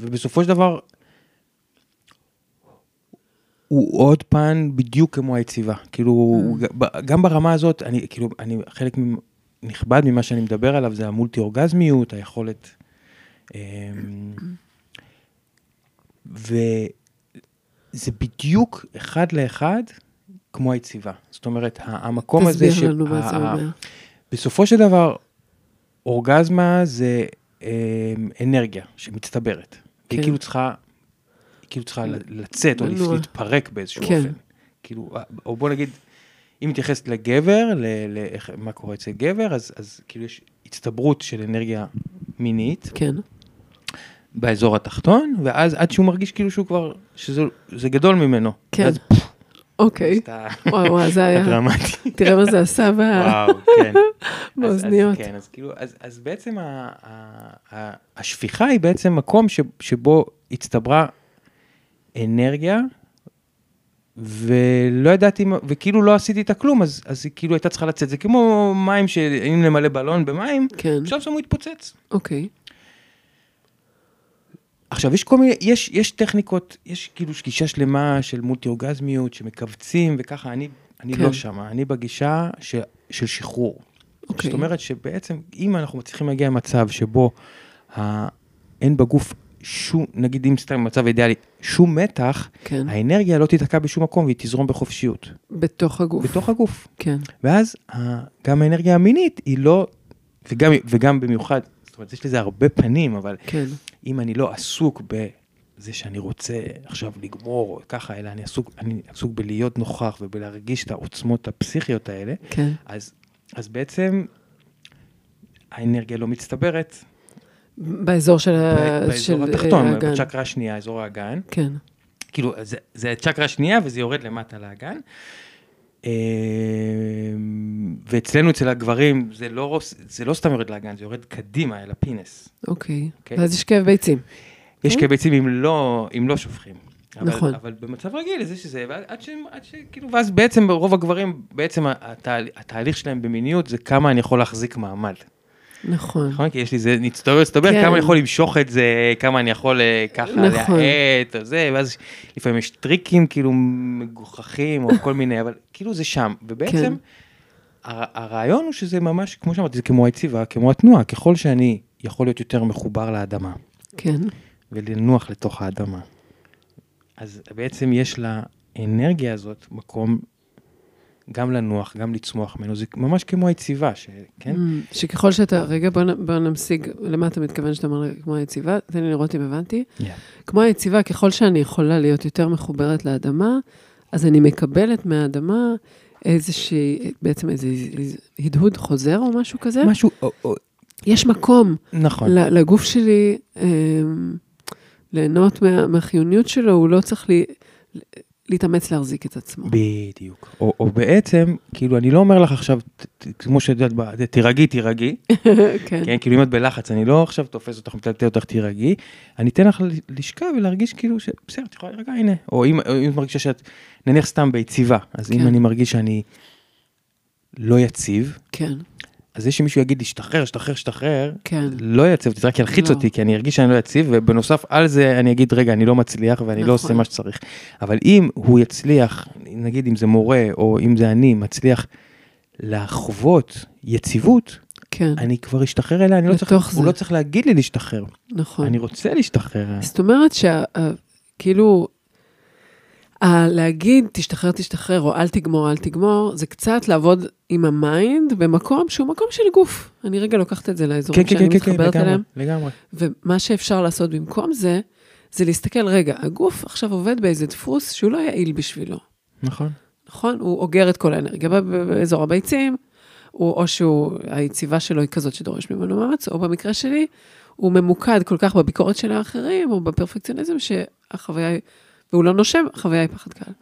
ובסופו של דבר, הוא עוד פן בדיוק כמו היציבה. כאילו, ב- גם ברמה הזאת, אני, כאילו, אני, חלק נכבד ממה שאני מדבר עליו זה המולטי אורגזמיות, היכולת... אמ, וזה בדיוק אחד לאחד כמו היציבה. זאת אומרת, המקום הזה תסביר לנו מה זה אומר. בסופו של דבר, אורגזמה זה אה, אנרגיה שמצטברת. כן. היא כאילו צריכה, היא כאילו צריכה לצאת או. להתפרק באיזשהו כן. אופן. כאילו, או בוא נגיד, אם מתייחסת לגבר, ל, ל, איך, מה קורה אצל גבר, אז, אז כאילו יש הצטברות של אנרגיה מינית כן, באזור התחתון, ואז עד שהוא מרגיש כאילו שהוא כבר, שזה זה גדול ממנו. כן. ואז אוקיי. אתה וואי, וואי, זה היה, דרמטי. תראה מה זה עשה ב- (laughs) וואו, כן. (laughs) באוזניות. כן, אז כאילו, אז, בעצם השפיכה היא בעצם מקום ש, שבו הצטברה אנרגיה, ולא ידעתי, וכאילו לא עשיתי איתה כלום, אז, אז היא כאילו הייתה צריכה לצאת. זה כמו מים שאם נמלא בלון במים, כן, עכשיו שמו התפוצץ. אוקיי. עכשיו, יש כל מיני, יש, יש טכניקות, יש כאילו גישה שלמה של מולטי אורגזמיות שמכווצים וככה, אני, אני כן. לא שמה, אני בגישה של, של שחרור. אוקיי. זאת אומרת שבעצם, אם אנחנו מצליחים להגיע למצב שבו ה... אין בגוף שום, נגיד אם סתם מצב אידיאלי, שום מתח, כן, האנרגיה לא תיתקע בשום מקום והיא תזרום בחופשיות, בתוך הגוף. בתוך הגוף. כן, ואז. גם האנרגיה המינית היא לא, וגם, וגם במיוחד, זאת אומרת, יש לזה הרבה פנים, אבל כן, אם אני לא עסוק בזה שאני רוצה עכשיו לגמור, או ככה, אלא אני עסוק, אני עסוק בלהיות נוכח ובלהרגיש את העוצמות הפסיכיות האלה, כן. אז, אז בעצם האנרגיה לא מצטברת באזור של ה- באזור של, התחתון, אה, האגן. בצ'קרה השנייה, אזור האגן, כן, כאילו, זה, זה הצ'קרה השנייה וזה יורד למטה לאגן. אה, ואצלנו, אצל הגברים, זה לא, זה לא סתם יורד לאגן, זה יורד קדימה אל הפינס. אוקיי. אוקיי? ואז יש כאב ביצים. יש כאב ביצים אם לא, אם לא שופכים. אבל, נכון. אבל במצב רגיל, זה שזה, עד שהם, עד שכאילו, ואז בעצם רוב הגברים, בעצם התהל, התהליך שלהם במיניות זה כמה אני יכול להחזיק מעמד. נכון. נכון? כי יש לי זה, נצטבר, נצטבר, כן. כמה אני יכול למשוך את זה, כמה אני יכול אה, ככה נכון. להאט, או זה, ואז לפעמים יש טריקים כאילו מגוחכים, או כל מיני, אבל כאילו זה שם. ובעצם, כן. הרעיון הוא שזה ממש, כמו שאמרתי, זה כמו היציבה, כמו התנועה, ככל שאני יכול להיות יותר מחובר לאדמה. כן. ולנוח לתוך האדמה. אז בעצם יש לאנרגיה הזאת מקום גם לנוח, גם לצמוח ממנו, זה ממש כמו היציבה, ש... כן? Mm, שככל שאתה, רגע, בוא, בוא נמשיג, למה אתה מתכוון שאתה אומר כמו היציבה? תן לי לראות אם הבנתי. Yeah. כמו היציבה, ככל שאני יכולה להיות יותר מחוברת לאדמה, אז אני מקבלת מהאדמה איזושהי, בעצם איזה הדהוד חוזר או משהו כזה. משהו, או, או... יש מקום. נכון. לגוף שלי אה, ליהנות מה, מהחיוניות שלו, הוא לא צריך לי... להתאמץ להחזיק את עצמו. בדיוק. או, או בעצם, כאילו, אני לא אומר לך עכשיו, כמו שאת יודעת, תירגעי, תירגעי. (laughs) כן. כן, כאילו, אם את בלחץ, אני לא עכשיו תופס אותך, מטלטל אותך, תירגעי. אני אתן לך לשכב ולהרגיש כאילו. בסדר, את יכולה להירגע, הנה. או אם, אם את מרגישה שאת, נניח סתם ביציבה, אז כן. אם אני מרגיש שאני לא יציב, כן. אז זה שמישהו יגיד לי, שתחרר, שתחרר, שתחרר, כן. לא יציב אותי, זה רק ילחיץ לא. אותי, כי אני ארגיש שאני לא יציב, ובנוסף על זה אני אגיד, רגע, אני לא מצליח ואני נכון. לא עושה נכון. מה שצריך. אבל אם הוא יצליח, נגיד אם זה מורה, או אם זה אני, מצליח לחוות יציבות, כן. אני כבר אשתחרר אליה, אני לא צריך, זה. הוא לא צריך להגיד לי להשתחרר. נכון. אני רוצה להשתחרר. זאת אומרת שכאילו, להגיד תשתחרר, תשתחרר, או אל תגמור, אל תגמור, זה קצת לעבוד עם ה mind במקום שהוא מקום של גוף. אני רגע לוקחת את זה לאזורים כן, שאני כן, כן, מתחברת כן, אליהם. לגמרי. ומה שאפשר לעשות במקום זה, זה להסתכל, רגע, הגוף עכשיו עובד באיזה דפוס שהוא לא יעיל בשבילו. נכון. נכון? הוא אוגר את כל האנרגיה באזור הביצים, הוא, או שהיציבה שלו היא כזאת שדורש ממנו מאמץ, או במקרה שלי, הוא ממוקד כל כך בביקורת של האחרים, או בפרפקציוניזם, שהחוויה היא... והוא לא נושם, החוויה היא פחד קל.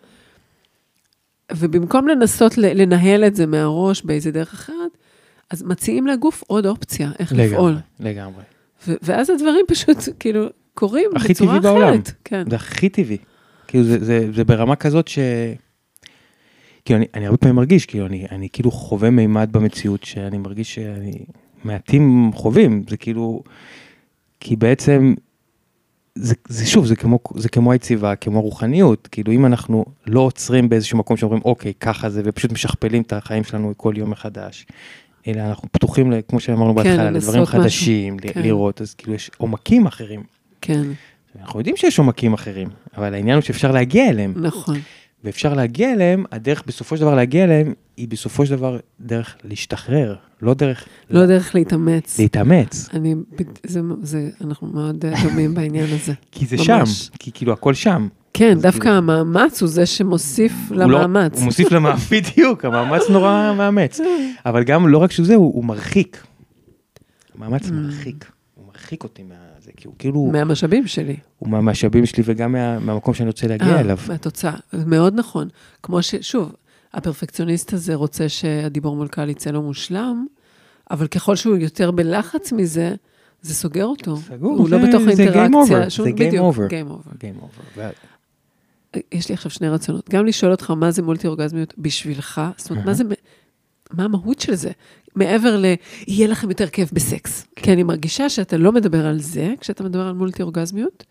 ובמקום לנסות לנהל את זה מהראש באיזה דרך אחרת, אז מציעים לגוף עוד אופציה, איך לגמרי, לפעול. לגמרי. ואז הדברים פשוט, כאילו, קורים בצורה אחרת. בעולם. כן. זה הכי טבעי. כאילו, זה, זה, זה ברמה כזאת ש... כאילו, אני, אני הרבה פעמים מרגיש, כאילו, אני, אני כאילו חווה מימד במציאות שאני מרגיש שאני... מעטים חווים, זה כאילו... כי בעצם זה, זה שוב, זה כמו, זה כמו היציבה, כמו רוחניות, כאילו אם אנחנו לא עוצרים באיזשהו מקום שאומרים אוקיי, ככה זה, ופשוט משכפלים את החיים שלנו כל יום מחדש, אלא אנחנו פתוחים, כמו שאמרנו כן, בהתחלה, לדברים חדשים, משהו. כן. לראות, אז כאילו יש עומקים אחרים. כן. אנחנו יודעים שיש עומקים אחרים, אבל העניין הוא שאפשר להגיע אליהם. נכון. ואפשר להגיע אליהם, הדרך בסופו של דבר להגיע אליהם, היא בסופו של דבר דרך להשתחרר, לא דרך... לא דרך להתאמץ. להתאמץ. אני, זה, זה, אנחנו מאוד אה, דומים (laughs) בעניין הזה. כי זה ממש. שם, כי כאילו הכל שם. כן, דווקא כאילו... המאמץ הוא זה שמוסיף הוא לא- למאמץ. לא, הוא מוסיף למאמץ, (laughs) בדיוק, המאמץ נורא מאמץ. (laughs) אבל גם לא רק שזה, הוא, הוא מרחיק. המאמץ mm. מרחיק. מרחיק אותי מה... זה כי הוא כאילו... מהמשאבים שלי. הוא מהמשאבים שלי וגם מה, מהמקום שאני רוצה להגיע 아, אה, אליו. מהתוצאה, מאוד נכון. כמו ש... שוב, הפרפקציוניסט הזה רוצה שהדיבור מול קהל יצא לו מושלם, אבל ככל שהוא יותר בלחץ מזה, זה סוגר אותו. סגור, הוא לא זה, לא בתוך זה האינטראקציה. זה game over. game over. Game over. יש לי עכשיו שני רצונות. גם לשאול אותך מה זה מולטי אורגזמיות בשבילך, זאת אומרת, מה זה, מה המהות של זה? מעבר ל... יהיה לכם יותר כיף בסקס. כן. כי אני מרגישה שאתה לא מדבר על זה, כשאתה מדבר על מולטי אורגזמיות.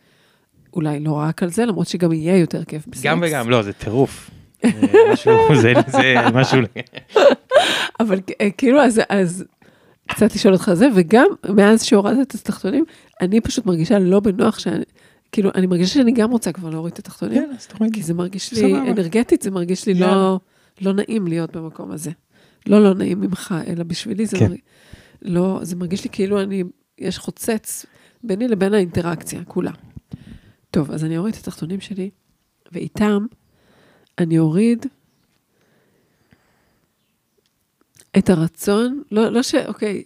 אולי לא רק על זה, למרות שגם יהיה יותר כיף בסקס. גם וגם, לא, זה טירוף. משהו, זה, זה משהו... אבל אה, כאילו, אז, אז קצת לשאול אותך זה, וגם מאז שהורדת את התחתונים, אני פשוט מרגישה לא בנוח שאני... כאילו, אני מרגישה שאני גם רוצה כבר להוריד את התחתונים. כן, אז תורידי. כי זה מרגיש לי, אנרגטית, זה מרגיש לי לא, לא נעים להיות במקום הזה. לא לא נעים ממך, אלא בשבילי זה, כן. מרג... לא, זה מרגיש לי כאילו אני, יש חוצץ ביני לבין האינטראקציה, כולה. טוב, אז אני אוריד את התחתונים שלי, ואיתם אני אוריד את הרצון, לא, לא ש... אוקיי,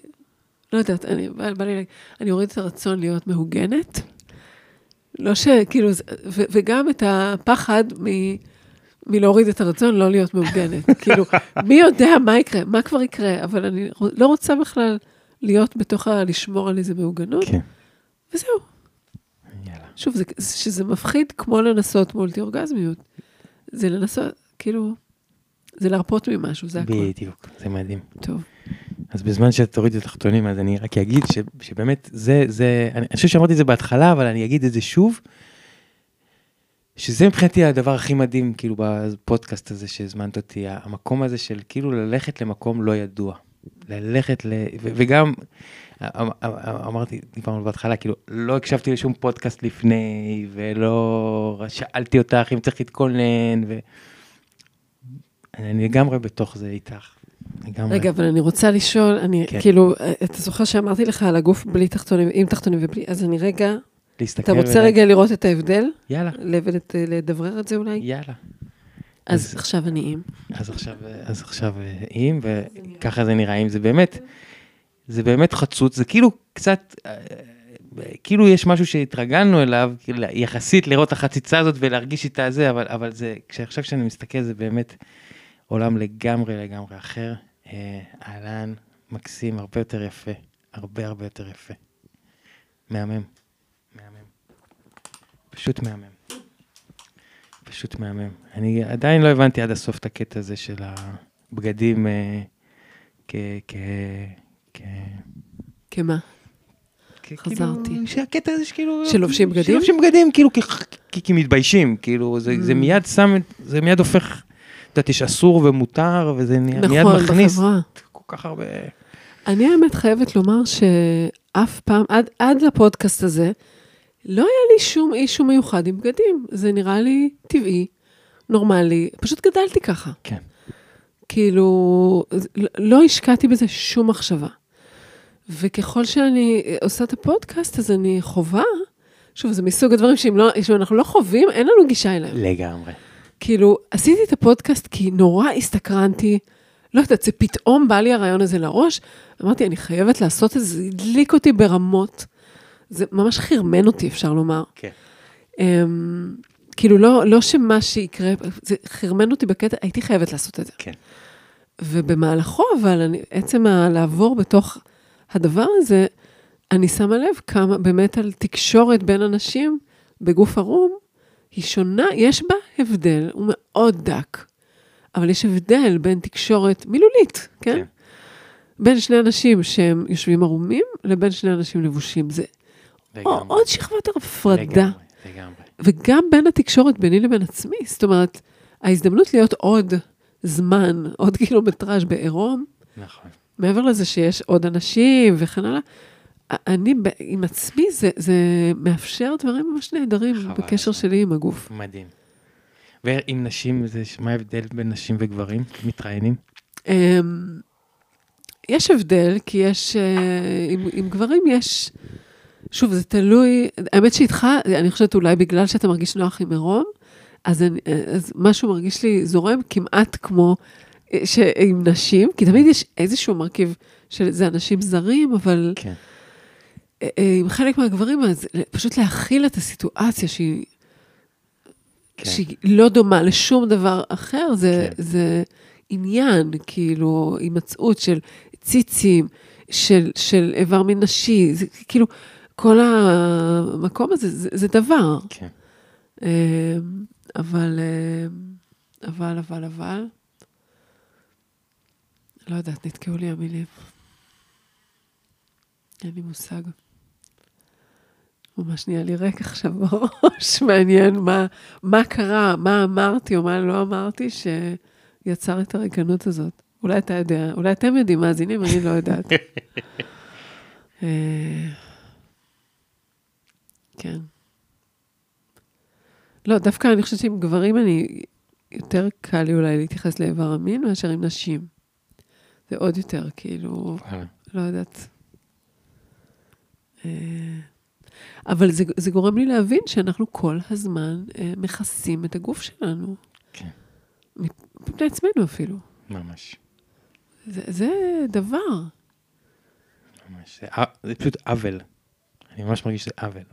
לא יודעת, אני, בא, בא לי להגיד, אני אוריד את הרצון להיות מהוגנת, לא שכאילו, זה- ו- וגם את הפחד מ... מלהוריד את הרצון לא להיות מעוגנת. (laughs) כאילו, מי יודע מה יקרה, מה כבר יקרה, אבל אני לא רוצה בכלל להיות בתוך ה... לשמור על איזה מעוגנות, כן. וזהו. יאללה. שוב, זה, שזה מפחיד כמו לנסות מולטי-אורגזמיות. זה לנסות, כאילו, זה להרפות ממשהו, זה הכול. בדיוק, זה מדהים. טוב. אז בזמן שאת תורידי את התחתונים, אז אני רק אגיד ש, שבאמת זה, זה, אני אני חושב שאמרתי את זה בהתחלה, אבל אני אגיד את זה שוב, שזה מבחינתי הדבר הכי מדהים, כאילו, בפודקאסט הזה שהזמנת אותי, המקום הזה של כאילו ללכת למקום לא ידוע. ללכת ל... ו- וגם, אמ- אמ- אמרתי, דיברנו בהתחלה, כאילו, לא הקשבתי לשום פודקאסט לפני, ולא שאלתי אותך אם צריך להתכונן, ו... אני לגמרי בתוך זה איתך. לגמרי. רגע, אבל אני רוצה לשאול, אני כן. כאילו, אתה זוכר שאמרתי לך על הגוף בלי תחתונים, עם תחתונים ובלי, אז אני רגע, להסתכל אתה רוצה ולהגיד, רגע לראות את ההבדל? יאללה, לדברר את זה אולי? יאללה. אז אז- עכשיו אני עם. אז עכשיו, אז עכשיו אה, אם, וככה זה נראה, אם זה באמת, זה באמת חצוץ, זה כאילו קצת, אה, כאילו יש משהו שהתרגלנו אליו, יחסית לראות את החציצה הזאת ולהרגיש איתה זה, אבל, אבל זה, כשעכשיו כשאני מסתכל זה באמת עולם לגמרי לגמרי אחר. אה, אהלן, מקסים, הרבה יותר יפה, הרבה הרבה יותר יפה. מהמם, מהמם. פשוט מהמם. פשוט מהמם. אני עדיין לא הבנתי עד הסוף את הקטע הזה של הבגדים אה, כ... כ... כ... כמה? כ- חזרתי. כאילו, שהקטע הזה שכאילו... שלובשים בגדים? שלובשים בגדים, כאילו, כי, מתביישים, כאילו, זה, זה Mm. מיד שם, זה מיד הופך, את יודעת, יש אסור ומותר, וזה מיד נכון, מכניס בחברה. כל כך הרבה... אני האמת חייבת לומר שאף פעם, עד, עד לפודקאסט הזה, לא היה לי שום אישו מיוחד עם בגדים. זה נראה לי טבעי, נורמלי, פשוט גדלתי ככה. כן. כאילו, לא- השקעתי בזה שום מחשבה. וככל שאני עושה את הפודקאסט, אז אני חווה, שוב, זה מסוג הדברים שאם לא, שאנחנו לא חווים, אין לנו גישה אליהם. לגמרי. כאילו, עשיתי את הפודקאסט כי נורא הסתקרנתי, לא יודעת, זה פתאום בא לי הרעיון הזה לראש, אמרתי, אני חייבת לעשות את זה, זה הדליק אותי ברמות. זה ממש חרמן אותי, אפשר לומר. כן. אמ, כאילו, לא, לא שמה שיקרה, זה חרמן אותי בקטע, הייתי חייבת לעשות את זה. כן. ובמהלכו, אבל אני, עצם ה- לעבור בתוך הדבר הזה, אני שמה לב כמה באמת על תקשורת בין אנשים בגוף ערום, היא שונה, יש בה הבדל, הוא מאוד דק, אבל יש הבדל בין תקשורת מילולית? כן. כן. בין שני אנשים שהם יושבים ערומים, לבין שני אנשים לבושים. זה לגמרי. עוד שכבת הפרדה. לגמרי, לגמרי. וגם בין התקשורת ביני לבין עצמי. זאת אומרת, ההזדמנות להיות עוד זמן, עוד קילומטראז' בעירום, נכון. מעבר לזה שיש עוד אנשים וכן הלאה, אני עם עצמי, זה, זה מאפשר דברים ממש נהדרים חבל. בקשר שלי עם הגוף. מדהים. ועם נשים, זה, מה ההבדל בין נשים וגברים מתראיינים? אמ, יש הבדל, כי יש, אה, עם, עם גברים יש, שוב, זה תלוי, האמת שאיתך, אני חושבת אולי בגלל שאתה מרגיש נוח עם עירום, אז, אני, אז משהו מרגיש לי זורם כמעט כמו אה, ש, עם נשים, כי תמיד יש איזשהו מרכיב שזה אנשים זרים, אבל כן. אה, אה, עם חלק מהגברים, אז פשוט להכיל את הסיטואציה שהיא, כן. שהיא לא דומה לשום דבר אחר, זה, כן. זה עניין, כאילו, הימצאות של ציצים, של, של איבר מין נשי, זה כאילו, כל המקום הזה, זה, זה דבר. כן. אה, אבל, אה, אבל, אבל, אבל, לא יודעת, נתקעו לי המילים. אין לי מושג. ממש נהיה לי ריק עכשיו בראש, (laughs) מעניין מה, מה קרה, מה אמרתי או מה לא אמרתי שיצר את הריקנות הזאת. אולי אתה יודע, אולי אתם יודעים, מאזינים, אני לא יודעת. (laughs) אה, כן. לא, דווקא אני חושבת שעם גברים אני, יותר קל לי אולי להתייחס לאיבר המין מאשר עם נשים. זה עוד יותר, כאילו, וואלה. לא יודעת. אה, אבל זה, זה גורם לי להבין שאנחנו כל הזמן אה, מכסים את הגוף שלנו. כן. מפני עצמנו אפילו. ממש. זה, זה דבר. ממש. זה, זה פשוט עוול. אני ממש מרגיש שזה עוול.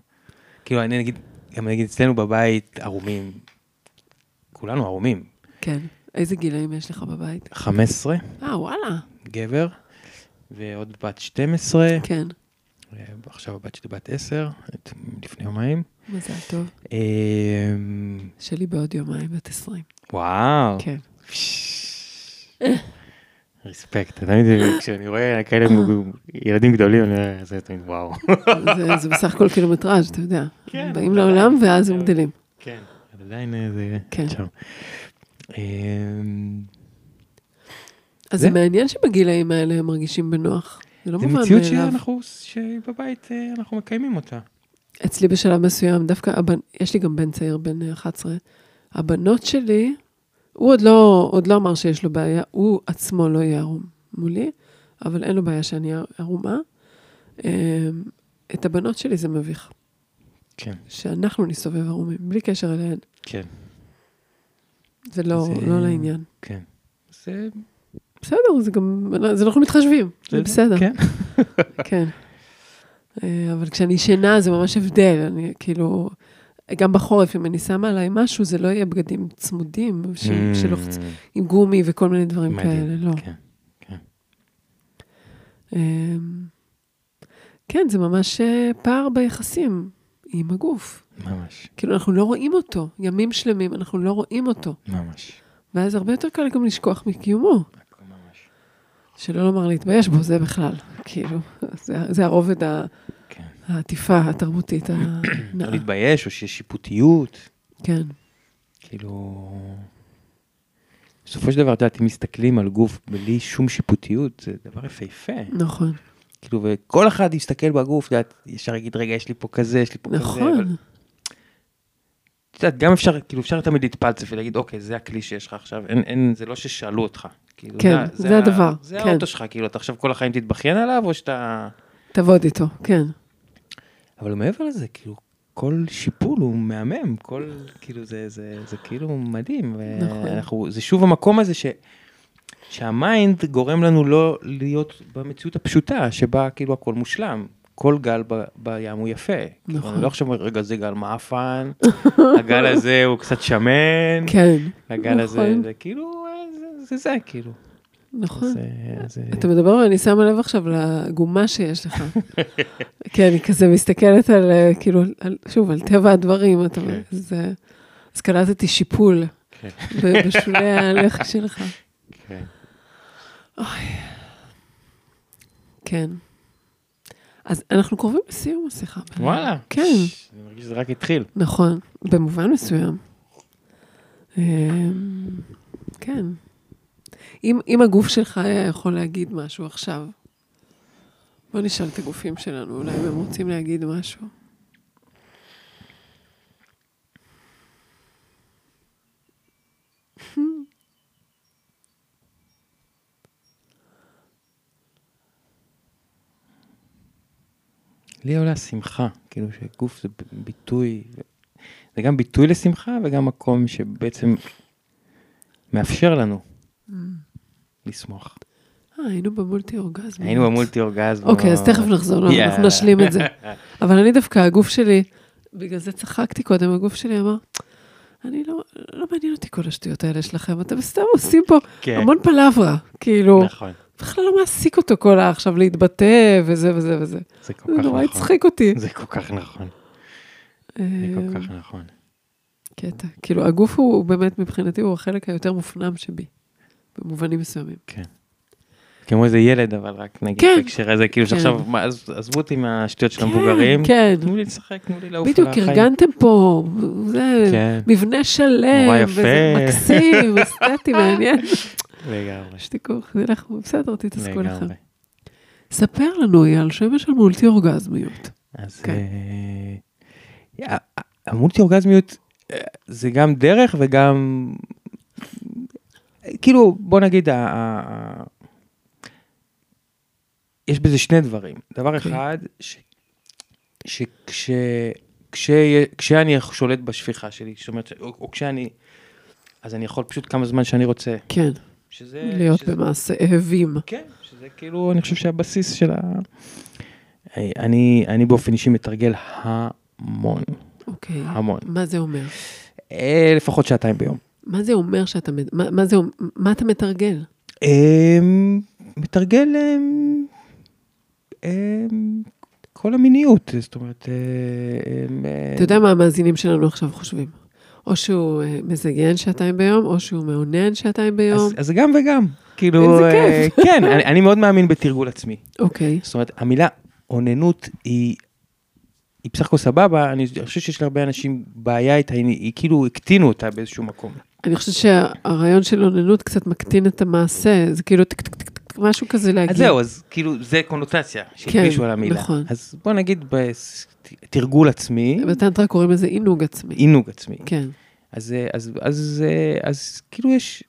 כאילו, אני נגיד, גם נגיד אצלנו בבית ערומים, כולנו ערומים. כן. איזה גילאים יש לך בבית? 15, אה, וואלה. גבר, ועוד בת 12, כן. ועכשיו הבת שלי בת 10, את- לפני יומיים. מזל טוב. אמ, שלי בעוד יומיים, בת 20. וואו. כן. רספקט, תמיד כשאני רואה כאלה ילדים גדולים, אני אומר, זה תמיד וואו. זה- זה בסך הכל קילומטראז', אתה יודע. כן, באים לעולם. ואז הם גדלים. כן. אבל עדיין אה, זה כן. שם. אז זה- זה מעניין שבגילאים האלה הם מרגישים בנוח. זה לא זה מובן מציאות מאליו. שאנחנו, שבבית אה, אנחנו מקיימים אותה. אצלי בשלב מסוים, דווקא. יש לי גם בן צעיר, בן אה, 11, הבנות שלי, הוא עוד לא, עוד לא אמר שיש לו בעיה, הוא עצמו לא יהיה ערום מולי, אבל אין לו בעיה שאני ערומה. אמ, את הבנות שלי זה מביך, כן. שאנחנו נסתובב ערומים, בלי קשר אליהן. כן. זה לא, זה- לא לעניין. כן. זה בסדר, זה גם, זה אנחנו מתחשבים, זה בסדר. כן. כן. אה, אבל כשאני ישנה זה ממש הבדל, אני כאילו, גם בחורף, אם אני שמה עליי משהו, זה לא יהיה בגדים צמודים, ש- שלוחצ... עם גומי וכל מיני דברים Mm. מדהים, כאלה, לא. כן. אמ, כן, זה ממש אה, פער ביחסים עם הגוף. ממש, כאילו, אנחנו לא רואים אותו, ימים שלמים, אנחנו לא רואים אותו. ממש. ואז הרבה יותר קל גם לשכוח מקיומו. ממש. שלא לומר להתבייש בו, זה בכלל. כאילו, זה, זה הרובד ה- כן. העטיפה התרבותית (clears throat) לא הנאה. להתבייש, או שיש שיפוטיות. כן, כאילו... בסופו של דבר, את יודעת, אם מסתכלים על גוף בלי שום שיפוטיות, זה דבר יפהפה. נכון, כאילו, וכל אחד יסתכל בגוף, את יודעת, ישר יגיד, רגע, יש לי פה כזה, יש לי פה כזה. אבל- נכון, את יודעת, גם אפשר, כאילו, אפשר תמיד להתפלצף ולהגיד, אוקיי, זה הכלי שיש לך עכשיו, אין, אין, זה לא ששאלו אותך. כאילו, כן, ה- זה ה- הדבר, זה כן. האוטו שלך, כאילו, אתה עכשיו כל החיים תתבכיין עליו, או שאתה... תעבוד איתו, כן. אבל מעבר לזה, כאילו, כל שיפול הוא מהמם, כל, כאילו, זה, זה, זה כאילו מדהים. נכון. ואנחנו, זה שוב המקום הזה ש... שהמיינד גורם לנו לא להיות במציאות הפשוטה, שבה כאילו הכל מושלם. כל גל ב, בים הוא יפה. כאילו, נכון. אני לא עכשיו אומר, רגע, זה גל מעפן, (laughs) הגל הזה הוא קצת שמן, כן, הגל הזה, נכון. זה כאילו, אה, זה זה, זה כאילו. נכון. זה, אתה מדבר, ואני שמה לב עכשיו לגומה שיש לך. (laughs) כן, אני כזה מסתכלת על, אה, כאילו, על- שוב, על טבע הדברים, אתה אומר, כן. זה... אז קלטתי שיפול כן. ב- בשולי הלחי (laughs) שלך. כן. כן. אז אנחנו קרובים לסיום השיחה. וואלה. כן, אני מרגיש שזה רק התחיל. נכון, במובן מסוים. אמ, כן. אם, אם הגוף שלך היה יכול להגיד משהו עכשיו, בוא נשאל את הגופים שלנו, אולי הם רוצים להגיד משהו. לי עולה שמחה, כאילו שגוף זה ביטוי, זה גם ביטוי לשמחה וגם מקום שבעצם מאפשר לנו לשמוח. אה, היינו במולטי אורגזמי. היינו במולטי אורגזם. אוקיי, אז תכף נחזור. אנחנו נשלים את זה. (laughs) אבל אני דווקא, הגוף שלי, בגלל זה צחקתי קודם, הגוף שלי אמר, אני לא, לא מעניין אותי כל השטויות האלה שלכם, אתם סתם עושים פה כן, המון פלברה, כאילו, נכון, בכלל לא מעסיק אותו כל עכשיו להתבטא וזה וזה וזה. זה כל זה כך נורא נכון. הצחיק אותי. זה כל כך נכון, זה אה, כל כך נכון. קטע. כאילו, הגוף הוא באמת, מבחינתי, הוא החלק היותר מופנם שבי, במובנים מסוימים. כמו איזה ילד, אבל רק נגיד כן. בהקשר הזה, כאילו כן. שעכשיו, מה, עז- עזבו אותי מהשטויות של המבוגרים, כן, תנו לי לשחק, תנו לי לעוף על בדיוק, החיים. ארגנתם פה, זה כן, מבנה שלם, נורא וזה. מקסים, אסתטי, (laughs) מעניין. לגמרי, שתיקו, זה לך, בסדר, תתעסקו לכם. ספר לנו, אייל, שמש על מולטי אורגזמיות. אז כן. אה, המולטי אורגזמיות אה, זה גם דרך וגם כאילו בוא נגיד ה- יש בזה שני דברים דבר אוקיי. אחד ש- שכש כש- כשאני שולט בשפיכה שלי זאת אומרת או, או כשאני אז אני יכול פשוט כמה זמן שאני רוצה כן, שזה להיות שזה- במעשה אהבים. כן, שזה כאילו, אני חושב שהבסיס של ה... אני, אני באופן אישי מתרגל המון, אוקיי. המון. מה זה אומר? אה, לפחות שעתיים ביום. מה זה אומר שאתה, מה, מה זה, מה אתה מתרגל? אמ, מתרגל אמ, אמ, כל המיניות, זאת אומרת, אה, אה, אתה יודע מה המאזינים שלנו עכשיו חושבים? או שהוא אה, מזיין שעתיים ביום, או שהוא מאונן שעתיים ביום. אז, זה גם וגם, כאילו, אה, כיף. (laughs) כן, אני, אני מאוד מאמין בתרגול עצמי. אוקיי, זאת אומרת, המילה אוננות היא, היא בסך הכל סבבה, אני חושב שיש להרבה אנשים בעיה איתה, היא, היא כאילו הקטינו אותה באיזשהו מקום. אני חושבת שהרעיון של אוננות קצת מקטין את המעשה, זה כאילו טק טק טק טק, משהו כזה להגיד. אז זהו, אז כאילו, זה קונוטציה שהלבישו על המילה. נכון. אז בוא נגיד בתרגול עצמי, בטנטרה קוראים לזה עינוג עצמי. עינוג עצמי. כן, אז, אז, אז, אה, אז כאילו יש,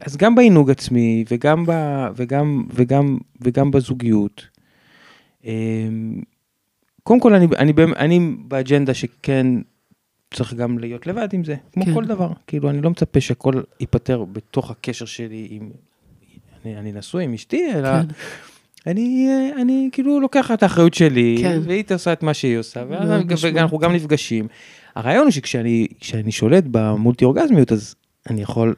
אז גם בעינוג עצמי וגם, ב, וגם, וגם, וגם בזוגיות. אה, קודם כל אני, אני, אני באג'נדה שכן צריך גם להיות לבד עם זה, כמו כן. כל דבר. כאילו אני לא מצפה שהכל ייפתר בתוך הקשר שלי עם, אני, אני נשוי עם אשתי, אלא כן. אני, אני כאילו לוקח את האחריות שלי, כן. והיא עושה את מה שהיא עושה, ואז מאוד וגם משמעותי. אנחנו גם נפגשים. הרעיון הוא שכשאני כשאני שולט במולטי אורגזמיות, אז אני יכול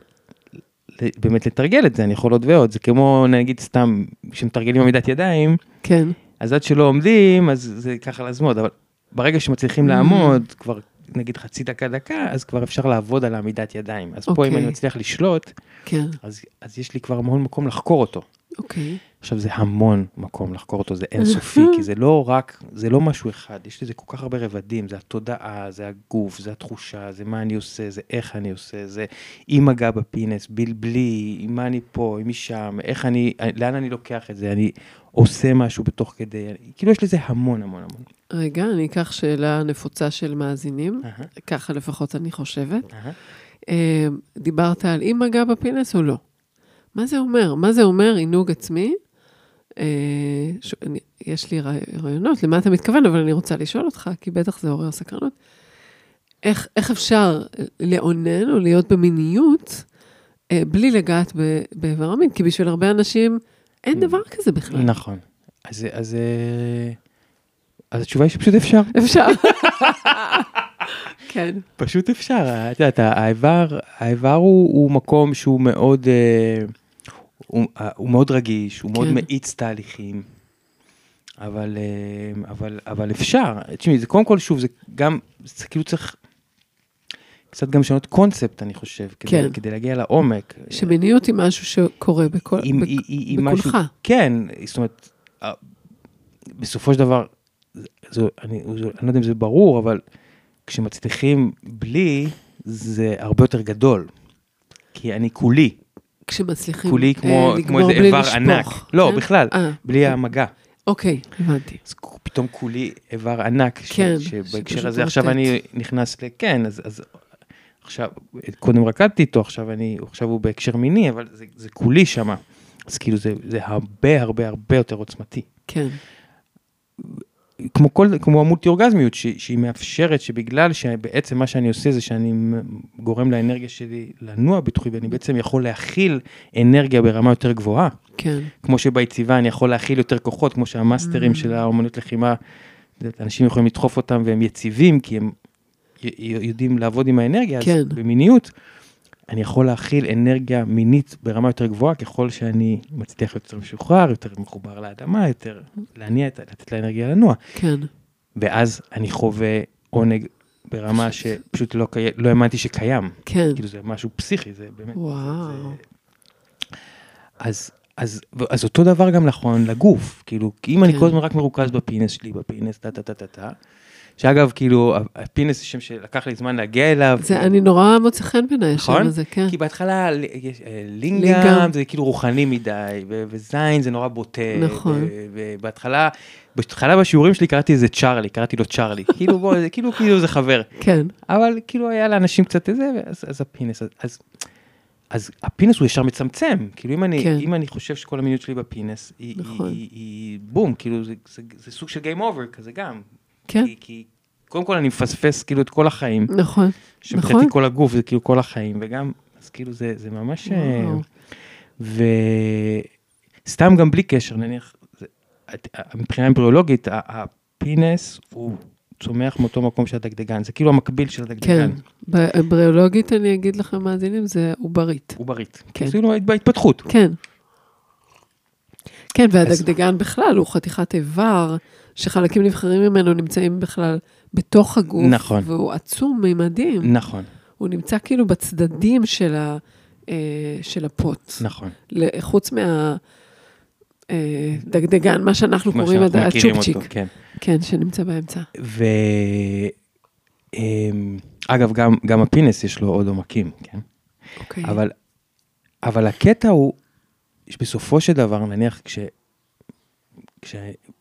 באמת לתרגל את זה, אני יכול עוד ועוד, זה כמו נגיד סתם, כשמתרגלים עמידת ידיים, כן, אז עד שלא עומדים, אז זה על הזמן, אבל ברגע שמצליחים Mm. לעמוד, כבר נגיד חצי דקה דקה, אז כבר אפשר לעבוד על העמידת ידיים. אז פה אם אוקיי. אני מצליח לשלוט, כן, אז, אז יש לי כבר המון מקום לחקור אותו. אוקיי. עכשיו זה המון מקום לחקור אותו, זה אינסופי, כי זה לא רק, זה לא משהו אחד, יש לזה כל כך הרבה רבדים, זה התודעה, זה הגוף, זה התחושה, זה מה אני עושה, זה איך אני עושה, זה עם מגע בפינס, בלי, עם מה אני פה, עם משם, איך אני, לאן אני לוקח את זה, אני עושה משהו בתוך כדי, כאילו יש לזה המון המון המון. רגע, אני אקח שאלה נפוצה של מאזינים, אהה, ככה לפחות אני חושבת. אה, דיברת על אם מגע בפינס או לא. מה זה אומר? מה זה אומר עינוג עצמי? אה, ש... אני, יש לי רעי- רעיונות למה אתה מתכוון, אבל אני רוצה לשאול אותך, כי בטח זה עורר סקרנות. איך, איך אפשר לאונן או להיות במיניות אה, בלי לגעת באיבר המין? כי בשביל הרבה אנשים אין דבר כזה בכלל. נכון. אז, אז, אה, אז התשובה היא שפשוט אפשר. אפשר. (laughs) כן, פשוט אפשר, את יודעת, האיבר, האיבר הוא, הוא מקום שהוא מאוד, אה, הוא, אה, הוא מאוד רגיש, הוא מאוד כן. מאיץ תהליכים, אבל, אה, אבל, אבל אפשר, תשמעי, זה קודם כל, שוב, זה גם, זה כאילו צריך קצת גם לשנות קונספט, אני חושב, כדי, כן. כדי להגיע לעומק. שמיניות היא משהו שקורה בכל, אם- בק- היא- היא- בכולך. משהו- כן, זאת אומרת, בסופו של דבר, זו- אני אני לא יודע אם זה ברור, אבל כשמצליחים בלי, זה הרבה יותר גדול. כי אני כולי, כשמצליחים כולי אה, כמו כמו לגמור איזה איבר לשפוך, ענק. לא, כן? בכלל, אה, בלי המגע. אוקיי, הבנתי. אז פתאום כולי איבר ענק, ש- כן, שבהקשר הזה עכשיו. אני נכנס ל... כן, אז, אז עכשיו, קודם רקדתי איתו, עכשיו אני, עכשיו הוא בהקשר מיני, אבל זה, זה כולי שמה. אז כאילו זה, זה הרבה הרבה הרבה יותר עוצמתי. כן, כמו כל, כמו המולטי אורגזמיות, ש, שהיא מאפשרת שבגלל שבעצם מה שאני עושה זה שאני גורם לאנרגיה שלי לנוע בתוכי, ואני בעצם יכול להכיל אנרגיה ברמה יותר גבוהה. כן, כמו שביציבה אני יכול להכיל יותר כוחות, כמו שהמאסטרים של האומנות לחימה, אנשים יכולים לדחוף אותם והם יציבים, כי הם יודעים לעבוד עם האנרגיה, כן. אז במיניות, אני יכול להכיל אנרגיה מינית ברמה יותר גבוהה, ככל שאני מצליח יותר משוחרר, יותר מחובר לאדמה, יותר להניע, לתת לאנרגיה לנוע. כן, ואז אני חווה עונג ברמה שפשוט לא, קי... לא האמנתי שקיים. כן. כאילו זה משהו פסיכי, זה באמת... וואו. אז, אז, אז אותו דבר גם נכון לגוף, כאילו, אם אני כן. כל הזמן רק מרוכז ב penis שלי, ב penis, טה טה טה טה טה, שאגב, כאילו, ה penis זה שם שלקח לי זמן להגיע אליו. זה, אני נורא מוצא חן בעיניי השם נכון? הזה, כן. כי בהתחלה אה, לינגאם. זה כאילו רוחני מדי, וזין זה נורא בוטה. נכון. ובהתחלה, בהתחלה בשיעורים שלי קראתי לזה צ'ארלי, קראתי לו צ'ארלי. (laughs) כאילו בוא, זה כאילו כאילו זה חבר. כן, אבל כאילו היה לאנשים קצת איזה, אז, ה penis, אז, אז הפינס הוא ישר מצמצם, כאילו אם אני, כן. אם אני חושב שכל המיניות שלי בפינס, היא, נכון. היא, היא, היא בום, כאילו זה, זה, זה סוג של Game Over כזה גם. כן, כי, כי קודם כל אני מפספס כאילו את כל החיים, נכון, שמבחינתי נכון. כל הגוף זה כאילו כל החיים, וגם, אז כאילו זה, זה ממש, אה, וואו. וסתם גם בלי קשר, נניח, זה, את- מבחינה אמבריאולוגית, הפינס הוא צומח מאותו מקום של הדגדגן, זה כאילו המקביל של הדגדגן. כן. בריאולוגית אני אגיד לכם, מאזינים, זה עוברית. עוברית. כן. כאילו בהתפתחות. כן. כן, והדגדגן בכלל הוא חתיכת איבר, שחלקים נבחרים ממנו נמצאים בכלל בתוך הגוף. נכון. והוא עצום ממדים. נכון, הוא נמצא כאילו בצדדים של, ה, אה, של הפוט. נכון. חוץ מהדגדגן, מה שאנחנו כמו קוראים שאנחנו הצ'ופצ'יק. כן. כן, שנמצא באמצע. ו... אמ, אגב, גם, גם הפינס יש לו עוד עומקים, כן? אוקיי. אבל, אבל הקטע הוא, שבסופו של דבר, נניח כש,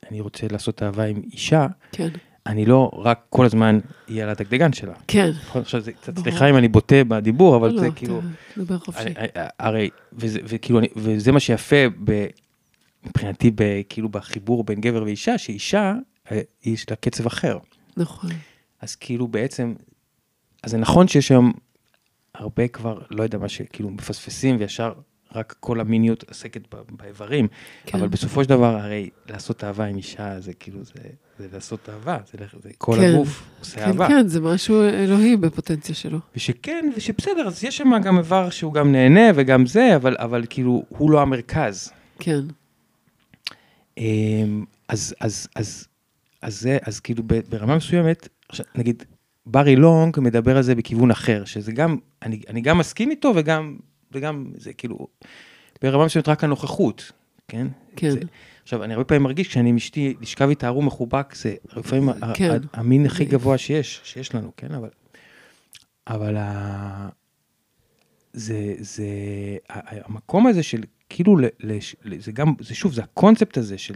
כשאני רוצה לעשות אהבה עם אישה, כן. אני לא רק כל הזמן אהיה על הדגדגן שלה. כן. נכון? עכשיו זה קצת. סליחה אם אני בוטה בדיבור, אבל לא, זה אתה כאילו, דבר חופשי. אני- אני- הרי, וזה, וכאילו, אני, וזה מה שיפה ב, מבחינתי, ב, כאילו בחיבור בין גבר ואישה, שאישה, אה, יש לה קצב אחר. נכון. אז כאילו בעצם, אז זה נכון שיש היום הרבה כבר, לא יודע מה שכאילו מפספסים וישר רק כל המיניות עסקת באיברים, כן. אבל בסופו של דבר הרי לעשות אהבה עם אישה זה כאילו זה, זה לעשות אהבה, זה, זה כל כן. הגוף עושה כן, אהבה. כן, זה משהו אלוהי בפוטנציה שלו. ושכן, ושבסדר, אז יש שם גם איבר שהוא גם נהנה וגם זה, אבל, אבל כאילו הוא לא המרכז. כן. אמ, אז, אז, אז, אז זה, אז כאילו ברמה מסוימת, נגיד, ברי לונג מדבר על זה בכיוון אחר, שזה גם, אני, אני גם מסכים איתו וגם, וגם זה כאילו, ברמה מסוימת רק הנוכחות, כן? כן. זה, עכשיו, אני הרבה פעמים מרגיש, כשאני עם אשתי, לשכב איתה ערום מחובק, זה לפעמים כן. המין הכי גבוה שיש, שיש לנו, כן? אבל, אבל ה... זה, זה, המקום הזה של כאילו, ל, זה גם, זה שוב, זה הקונספט הזה של,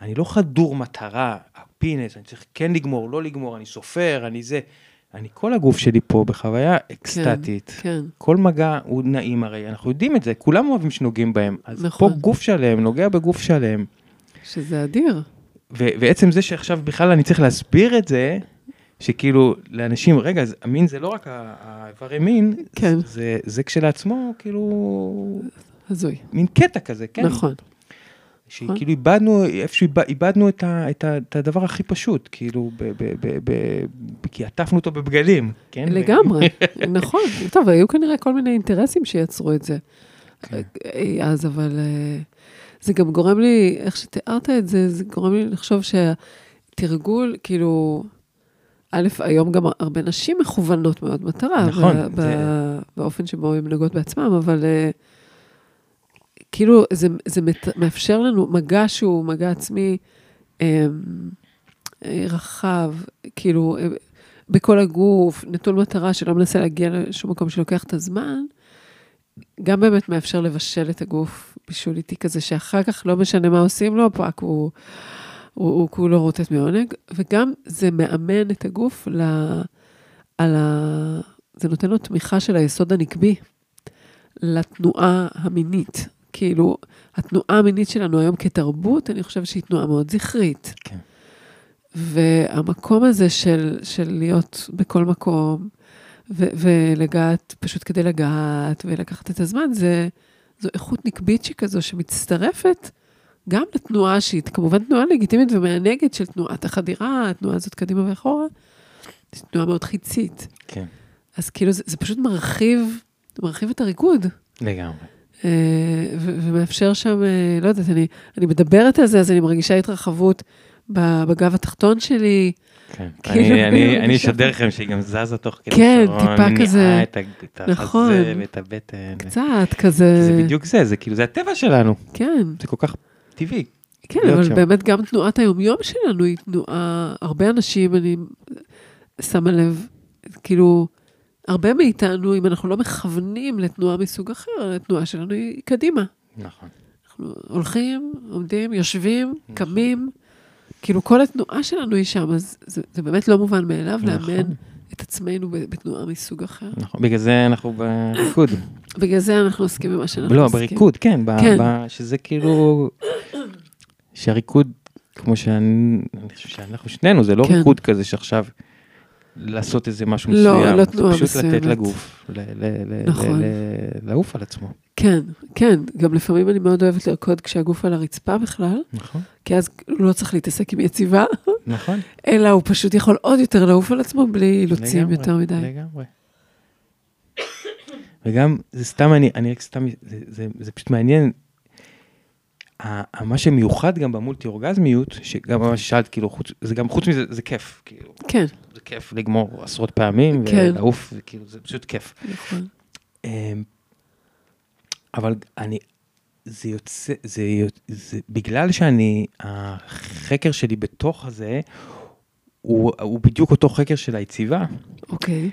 אני לא חדור מטרה, הפינס, אני צריך כן לגמור, לא לגמור, אני סופר, אני זה, אני כל הגוף שלי פה בחוויה אקסטטית. כן. כל מגע הוא נעים הרי, אנחנו יודעים את זה, כולם אוהבים שנוגעים בהם. אז נכון. פה גוף שלם, נוגע בגוף שלם. שזה אדיר. ועצם זה שעכשיו בכלל אני צריך להסביר את זה, שכאילו לאנשים, רגע, אז המין זה לא רק האיברי מין, כן. זה, זה כשלעצמו כאילו הזוי. מין קטע כזה, כן? נכון. שכאילו איבדנו, איפשהו איבד- איבדנו את, ה, את, ה, את הדבר הכי פשוט, כאילו, ב, ב, ב, ב, ב, כי עטפנו אותו בבגדים, כן? לגמרי, (laughs) נכון. טוב, היו כנראה כל מיני אינטרסים שיצרו את זה. כן. אה, אז, אבל אה, זה גם גורם לי, איך שתיארת את זה, זה גורם לי לחשוב שהתרגול, כאילו, א', היום גם הרבה נשים מכוונות מאוד מטרה, נכון, ב- זה- באופן שבו הן נוגעות בעצמם, אבל אה, כאילו, זה, זה מת, מאפשר לנו מגע שהוא מגע עצמי אה, אה, רחב, כאילו, אה, בכל הגוף, נטול מטרה שלא מנסה להגיע לשום מקום שלוקח את הזמן, גם באמת מאפשר לבשל את הגוף בישול איטי כזה, שאחר כך לא משנה מה עושים לו, הפאק הוא, הוא, הוא כולו רוטט מעונג, וגם זה מאמן את הגוף ל, על ה... זה נותן לו תמיכה של היסוד הנקבי לתנועה המינית. כאילו, התנועה המינית שלנו היום כתרבות, אני חושבת שהיא תנועה מאוד זכרית. כן. והמקום הזה של, של להיות בכל מקום, ו- ולגעת פשוט כדי לגעת ולקחת את הזמן, זה, זו איכות נקבית שכזו שמצטרפת גם לתנועה שהיא כמובן תנועה לגיטימית ומענגת של תנועת החדירה, התנועה הזאת קדימה ואחורה, זו תנועה מאוד חיצית. כן, אז כאילו זה, זה פשוט מרחיב, מרחיב את הריקוד. לגמרי. אה, ומאפשר שם, אה, לא יודעת, אני, אני מדברת על זה, אז אני מרגישה התרחבות בגב התחתון שלי. כן. (laughs) כאילו, אני, אשדר לכם שהיא גם זזה תוך כדי כן, שעון, טיפה מניעה כזה. את, את נכון. החזה ואת הבטן. קצת כזה, זה בדיוק זה, זה כאילו, זה הטבע שלנו, כן, זה כל כך טבעי. כן, אבל שם. באמת גם תנועת היומיום שלנו היא תנועה, הרבה אנשים, אני שמה לב, כאילו, הרבה מאיתנו, אם אנחנו לא מכוונים לתנועה מסוג אחר, התנועה שלנו היא קדימה. נכון. אנחנו הולכים, עומדים, יושבים, נכון. קמים, כאילו כל התנועה שלנו היא שם, אז זה, זה באמת לא מובן מאליו נכון. לאמן את עצמנו בתנועה מסוג אחר. נכון, בגלל זה אנחנו בריקוד. בגלל זה אנחנו עוסקים במה שאנחנו לא, עוסקים. בריקוד, כן, כן. ב- שזה כאילו, שהריקוד, כמו שאני אני חושב שאנחנו שנינו, זה לא כן. ריקוד כזה שעכשיו לעשות איזה משהו לא, מסוים. לא תנועה פשוט לתת מסוימת. לגוף, ל- ל- ל- נכון. לעוף על עצמו. כן, כן, גם לפעמים אני מאוד אוהבת לרקוד כשהגוף על הרצפה בכלל, נכון, כי אז הוא לא צריך להתעסק עם יציבה, נכון. אלא הוא פשוט יכול עוד יותר לעוף על עצמו בלי אילוצים יותר מדי. לגמרי. וגם, זה סתם, אני, אני רק סתם, זה, זה, זה פשוט מעניין. מה שמיוחד גם במולטי אורגזמיות, שגם מה ששאלת, כאילו, חוץ, זה גם חוץ מזה, זה כיף, כאילו, כן, זה כיף לגמור עשרות פעמים, כן. ולעוף, וכאילו, זה פשוט כיף. נכון. אמ, אבל אני, זה יוצא, זה, זה בגלל שאני, החקר שלי בתוך הזה, הוא, הוא בדיוק אותו חקר של היציבה, אוקיי,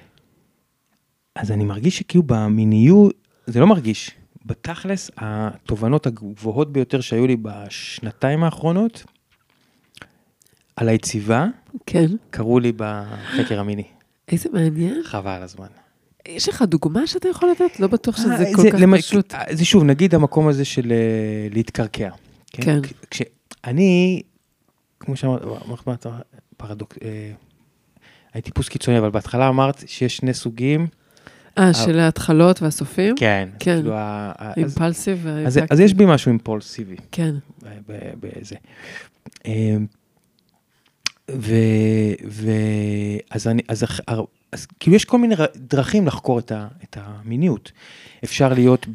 אז אני מרגיש שכאילו במיניות, זה לא מרגיש, בתכלס התובנות הגבוהות ביותר שהיו לי בשנתיים האחרונות, על היציבה, כן. קרו לי בחקר המיני. איזה מעניין. חבל על הזמן. יש לך דוגמה שאתה יכול לתת? לא בטוח שזה אה, כל זה כך למ- פשוט. אה, זה שוב, נגיד המקום הזה של אה, להתקרקע. כן. כש- כשאני, כמו שאמרת, אמרת, אמרת, פרדוקס, אה, הייתי טיפוס קיצוני, אבל בהתחלה אמרת שיש שני סוגים. אה, של ההתחלות והסופים? כן. כן. כאילו, ה- אימפלסיב אז. אז יש בי משהו אימפולסיבי. כן, בזה. אמ, ו... ו... אז אני, אז, אז כאילו יש כל מיני דרכים לחקור את, ה, את המיניות. אפשר להיות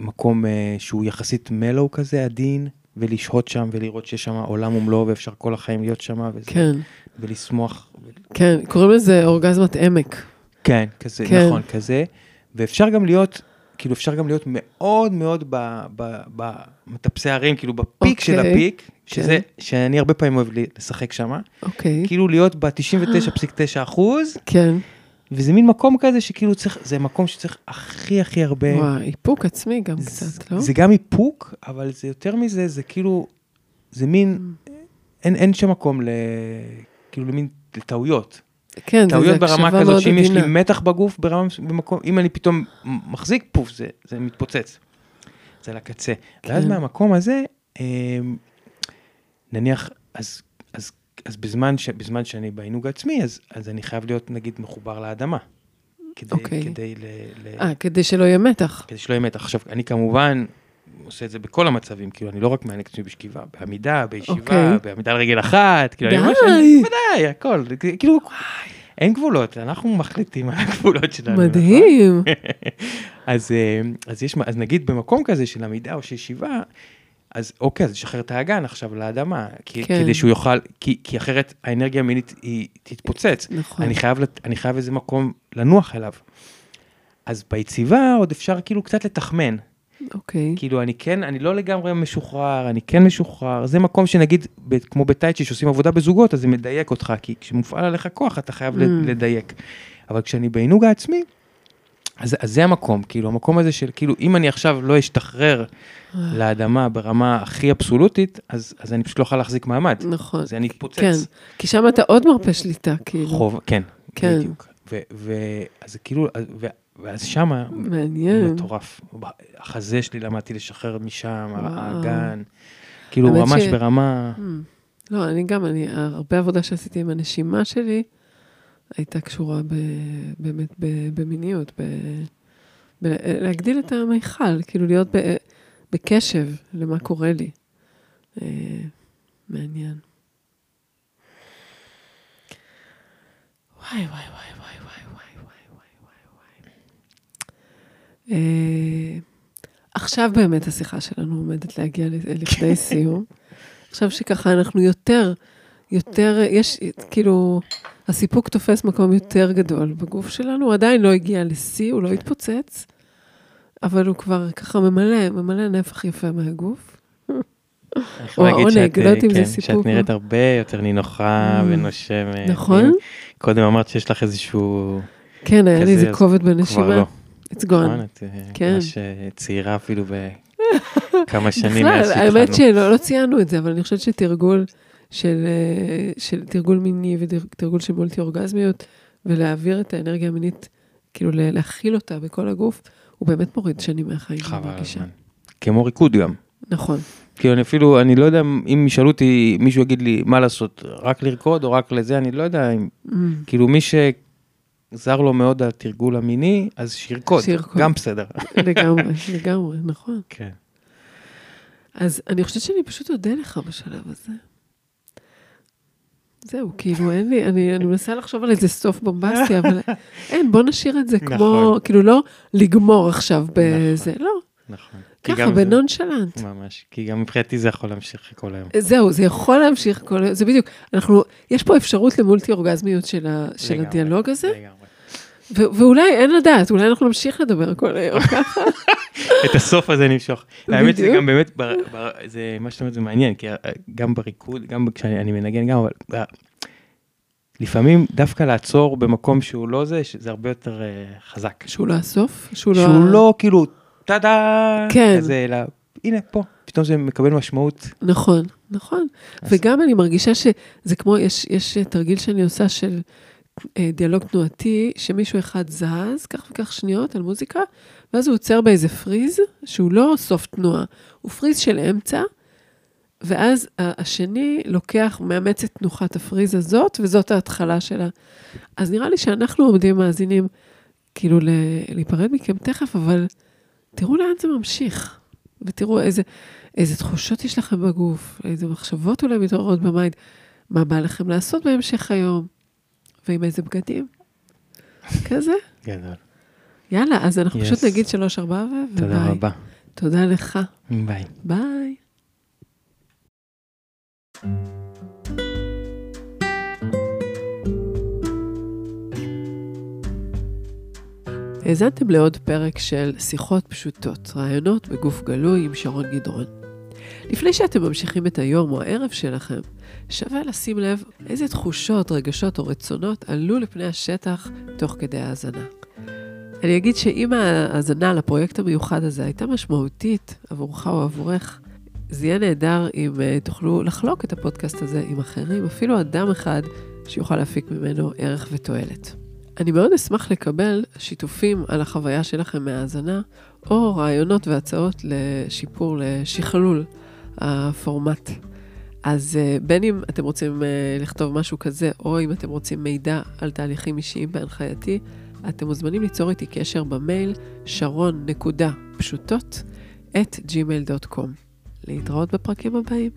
במקום אה, שהוא יחסית מלו כזה, עדין, ולשהות שם ולראות שיש שם עולם ומלואו ואפשר כל החיים להיות שם וזה, כן, ולשמוח. כן. קוראים לזה אורגזמת עמק. כן, כזה, כן. נכון, כזה. ואפשר גם להיות, כאילו אפשר גם להיות מאוד מאוד במטפסי הרים, כאילו בפיק של אוקיי. הפיק, שזה, כן. שאני הרבה פעמים אוהב לשחק שם, אוקיי. כאילו להיות ב-99.9 אחוז, כן. וזה מין מקום כזה שכאילו צריך, זה מקום שצריך הכי הכי הרבה, וואי, איפוק עצמי גם זה- קצת, לא? זה גם איפוק, אבל זה יותר מזה, זה כאילו, זה מין, אין, אין שם מקום ל... כאילו למין, לטעויות. כן, טעויות ברמה כזאת שאם יש לי. מתח בגוף ברמה במקום, אם אני פתאום מחזיק פוף, זה, זה מתפוצץ. זה לקצה. ואז כן. מהמקום הזה, אמ, נניח, אז, אז, אז בזמן, ש, בזמן שאני בעינוג העצמי, אז, אז אני חייב להיות נגיד מחובר לאדמה. כדי, אוקיי. כדי, ל, ל, אה, כדי שלא יהיה מתח. כדי שלא יהיה מתח. עכשיו, אני כמובן עושה את זה בכל המצבים, כאילו, אני לא רק מענק עצמי בשכיבה, בעמידה, בישיבה, אוקיי. בעמידה על רגל אחת, כאילו, אני די. ממש, אני- ודאי, הכל, כאילו, אין גבולות, אנחנו מחליטים על הגבולות שלנו. נכון? מדהים. אז, אה, אז יש, אז נגיד במקום כזה של עמידה או של ישיבה, אז אוקיי, אז לשחרר את האגן עכשיו לאדמה, כי, כן. כדי שהוא יוכל, כי, כי אחרת האנרגיה המינית היא תתפוצץ. נכון. אני חייב, אני חייב איזה מקום לנוח אליו. אז ביציבה עוד אפשר כאילו קצת לתחמן. אוקיי. כאילו אני כן, אני לא לגמרי משוחרר, אני כן משוחרר. זה מקום שנגיד, ב, כמו בטייצ'י שעושים עבודה בזוגות, אז זה מדייק אותך, כי כשמופעל עליך כוח אתה חייב Mm. לדייק. אבל כשאני בעינוג העצמי, אז, אז זה המקום, כאילו, המקום הזה של, כאילו, אם אני עכשיו לא אשתחרר לאדמה ברמה הכי אבסולוטית, אז, אז אני פשוט לא יכול להחזיק מעמד. נכון. אז אני אתפוצץ. כן, כי שם אתה עוד מרפה שליטה, כאילו. חוב, כן, כן. בדיוק. ו, ו, אז זה כאילו, ו, ואז שמה, מעניין. מטורף. החזה שלי למדתי לשחרר משם. האגן. כאילו, ממש ש- ברמה... Hmm. לא, אני גם, אני, הרבה עבודה שעשיתי עם הנשימה שלי, הייתה קשורה ב, באמת ב, במיניות, ב, ב, להגדיל את המיכל, כאילו להיות ב, בקשב למה קורה לי. אה, מעניין. וואי, וואי, וואי, וואי, וואי, וואי, וואי. אה, עכשיו באמת השיחה שלנו עומדת להגיע לכדי סיום. עכשיו שככה אנחנו יותר, יותר, יש, כאילו, הסיפוק תופס מקום יותר גדול בגוף שלנו, הוא עדיין לא הגיע לשיא, הוא לא התפוצץ, אבל הוא כבר ככה ממלא, ממלא נפח יפה מהגוף. או להגיד עונג, שאת, לא יודעת אם זה כן, סיפוק שאת או- נראית הרבה יותר נינוחה Mm. ונושמת. נכון? קודם אמרת שיש לך איזשהו... כן, היה לי איזה כובד כבר בנשימה. It's gone. אה, כן. ממש צעירה אפילו בכמה (laughs) שנים בכלל, מאז האמת שהתחלנו. שלא לא ציינו את זה, אבל אני חושבת שתרגול של, אה, של תרגול מיני ותרגול של מולטי אורגזמיות, ולהעביר את האנרגיה המינית, כאילו לה- להכיל אותה בכל הגוף, הוא באמת מוריד שנים מהחיים. חבל. הזמן. כמו ריקוד גם. נכון. כאילו אני אפילו, אני לא יודע אם ישאלו אותי, מישהו יגיד לי מה לעשות, רק לרקוד או רק לזה, אני לא יודע אם, Mm, כאילו מי ש... זר לו מאוד התרגול המיני, אז שירקוד, שירקוד. גם בסדר. לגמרי, לגמרי, נכון. כן. אז אני חושבת שאני פשוט אודה לך בשלב הזה. זהו, כאילו, אין לי, אני, אני מנסה לחשוב על איזה סוף בומבסטי, אבל אין, בוא נשאיר את זה (laughs) כמו, נכון. כאילו, לא לגמור עכשיו בזה, לא, נכון. ככה, בנונשלנט. ממש, כי גם מבחינתי זה יכול להמשיך כל היום. זהו, זה יכול להמשיך כל היום, זה בדיוק, אנחנו, יש פה אפשרות למולטי אורגזמיות של, ה, של לגמרי, הדיאלוג הזה, לגמרי. ו- ואולי, אין לדעת, אולי אנחנו נמשיך לדבר כל היום ככה. (laughs) את הסוף הזה נמשוך. האמת שזה. גם באמת, בר- בר- זה מה שאתה אומר זה מעניין, כי אה, גם בריקוד, גם כשאני אני מנגן גם, אבל אה, לפעמים דווקא לעצור במקום שהוא לא זה, זה הרבה יותר אה, חזק. שהוא לא הסוף, שהוא לא... שהוא לא כאילו, טאדה, כן. כזה, אלא הנה פה, פתאום זה מקבל משמעות. נכון, נכון. אז- וגם אני מרגישה שזה כמו, יש, יש תרגיל שאני עושה של אה, דיאלוג תנועתי, שמישהו אחד זז, כך וכך שניות על מוזיקה, ואז הוא עוצר באיזה פריז, שהוא לא סוף תנועה, הוא פריז של אמצע, ואז השני לוקח, מאמץ את תנוחת הפריז הזאת, וזאת ההתחלה שלה. אז נראה לי שאנחנו עומדים מאזינים, כאילו, להיפרד מכם תכף, אבל תראו לאן זה ממשיך, ותראו איזה, איזה תחושות יש לכם בגוף, איזה מחשבות אולי מתעוררות ב mind, מה בא לכם לעשות בהמשך היום, ועם איזה בגדים. כזה. גדול. יאללה, אז אנחנו Yes. פשוט נגיד שלוש, ארבע ו... תודה וביי. רבה. תודה לך. ביי. ביי. האזנתם לעוד פרק של שיחות פשוטות, רעיונות בגוף גלוי עם שרון גדרון. לפני שאתם ממשיכים את היום או הערב שלכם, שווה לשים לב איזה תחושות, רגשות או רצונות עלו לפני השטח תוך כדי ההאזנה. אני אגיד שאם ההאזנה לפרויקט המיוחד הזה הייתה משמעותית עבורך או עבורך, זה יהיה נהדר אם uh, תוכלו לחלוק את הפודקאסט הזה עם אחרים, אפילו אדם אחד שיוכל להפיק ממנו ערך ותועלת. אני מאוד אשמח לקבל שיתופים על החוויה שלכם מהאזנה, או רעיונות והצעות לשיפור, לשכלול הפורמט. אז uh, בין אם אתם רוצים uh, לכתוב משהו כזה, או אם אתם רוצים מידע על תהליכים אישיים בהנחייתי, אתם מוזמנים ליצור איתי קשר במייל שרון.פשוטות at gmail.com. להתראות בפרקים הבאים.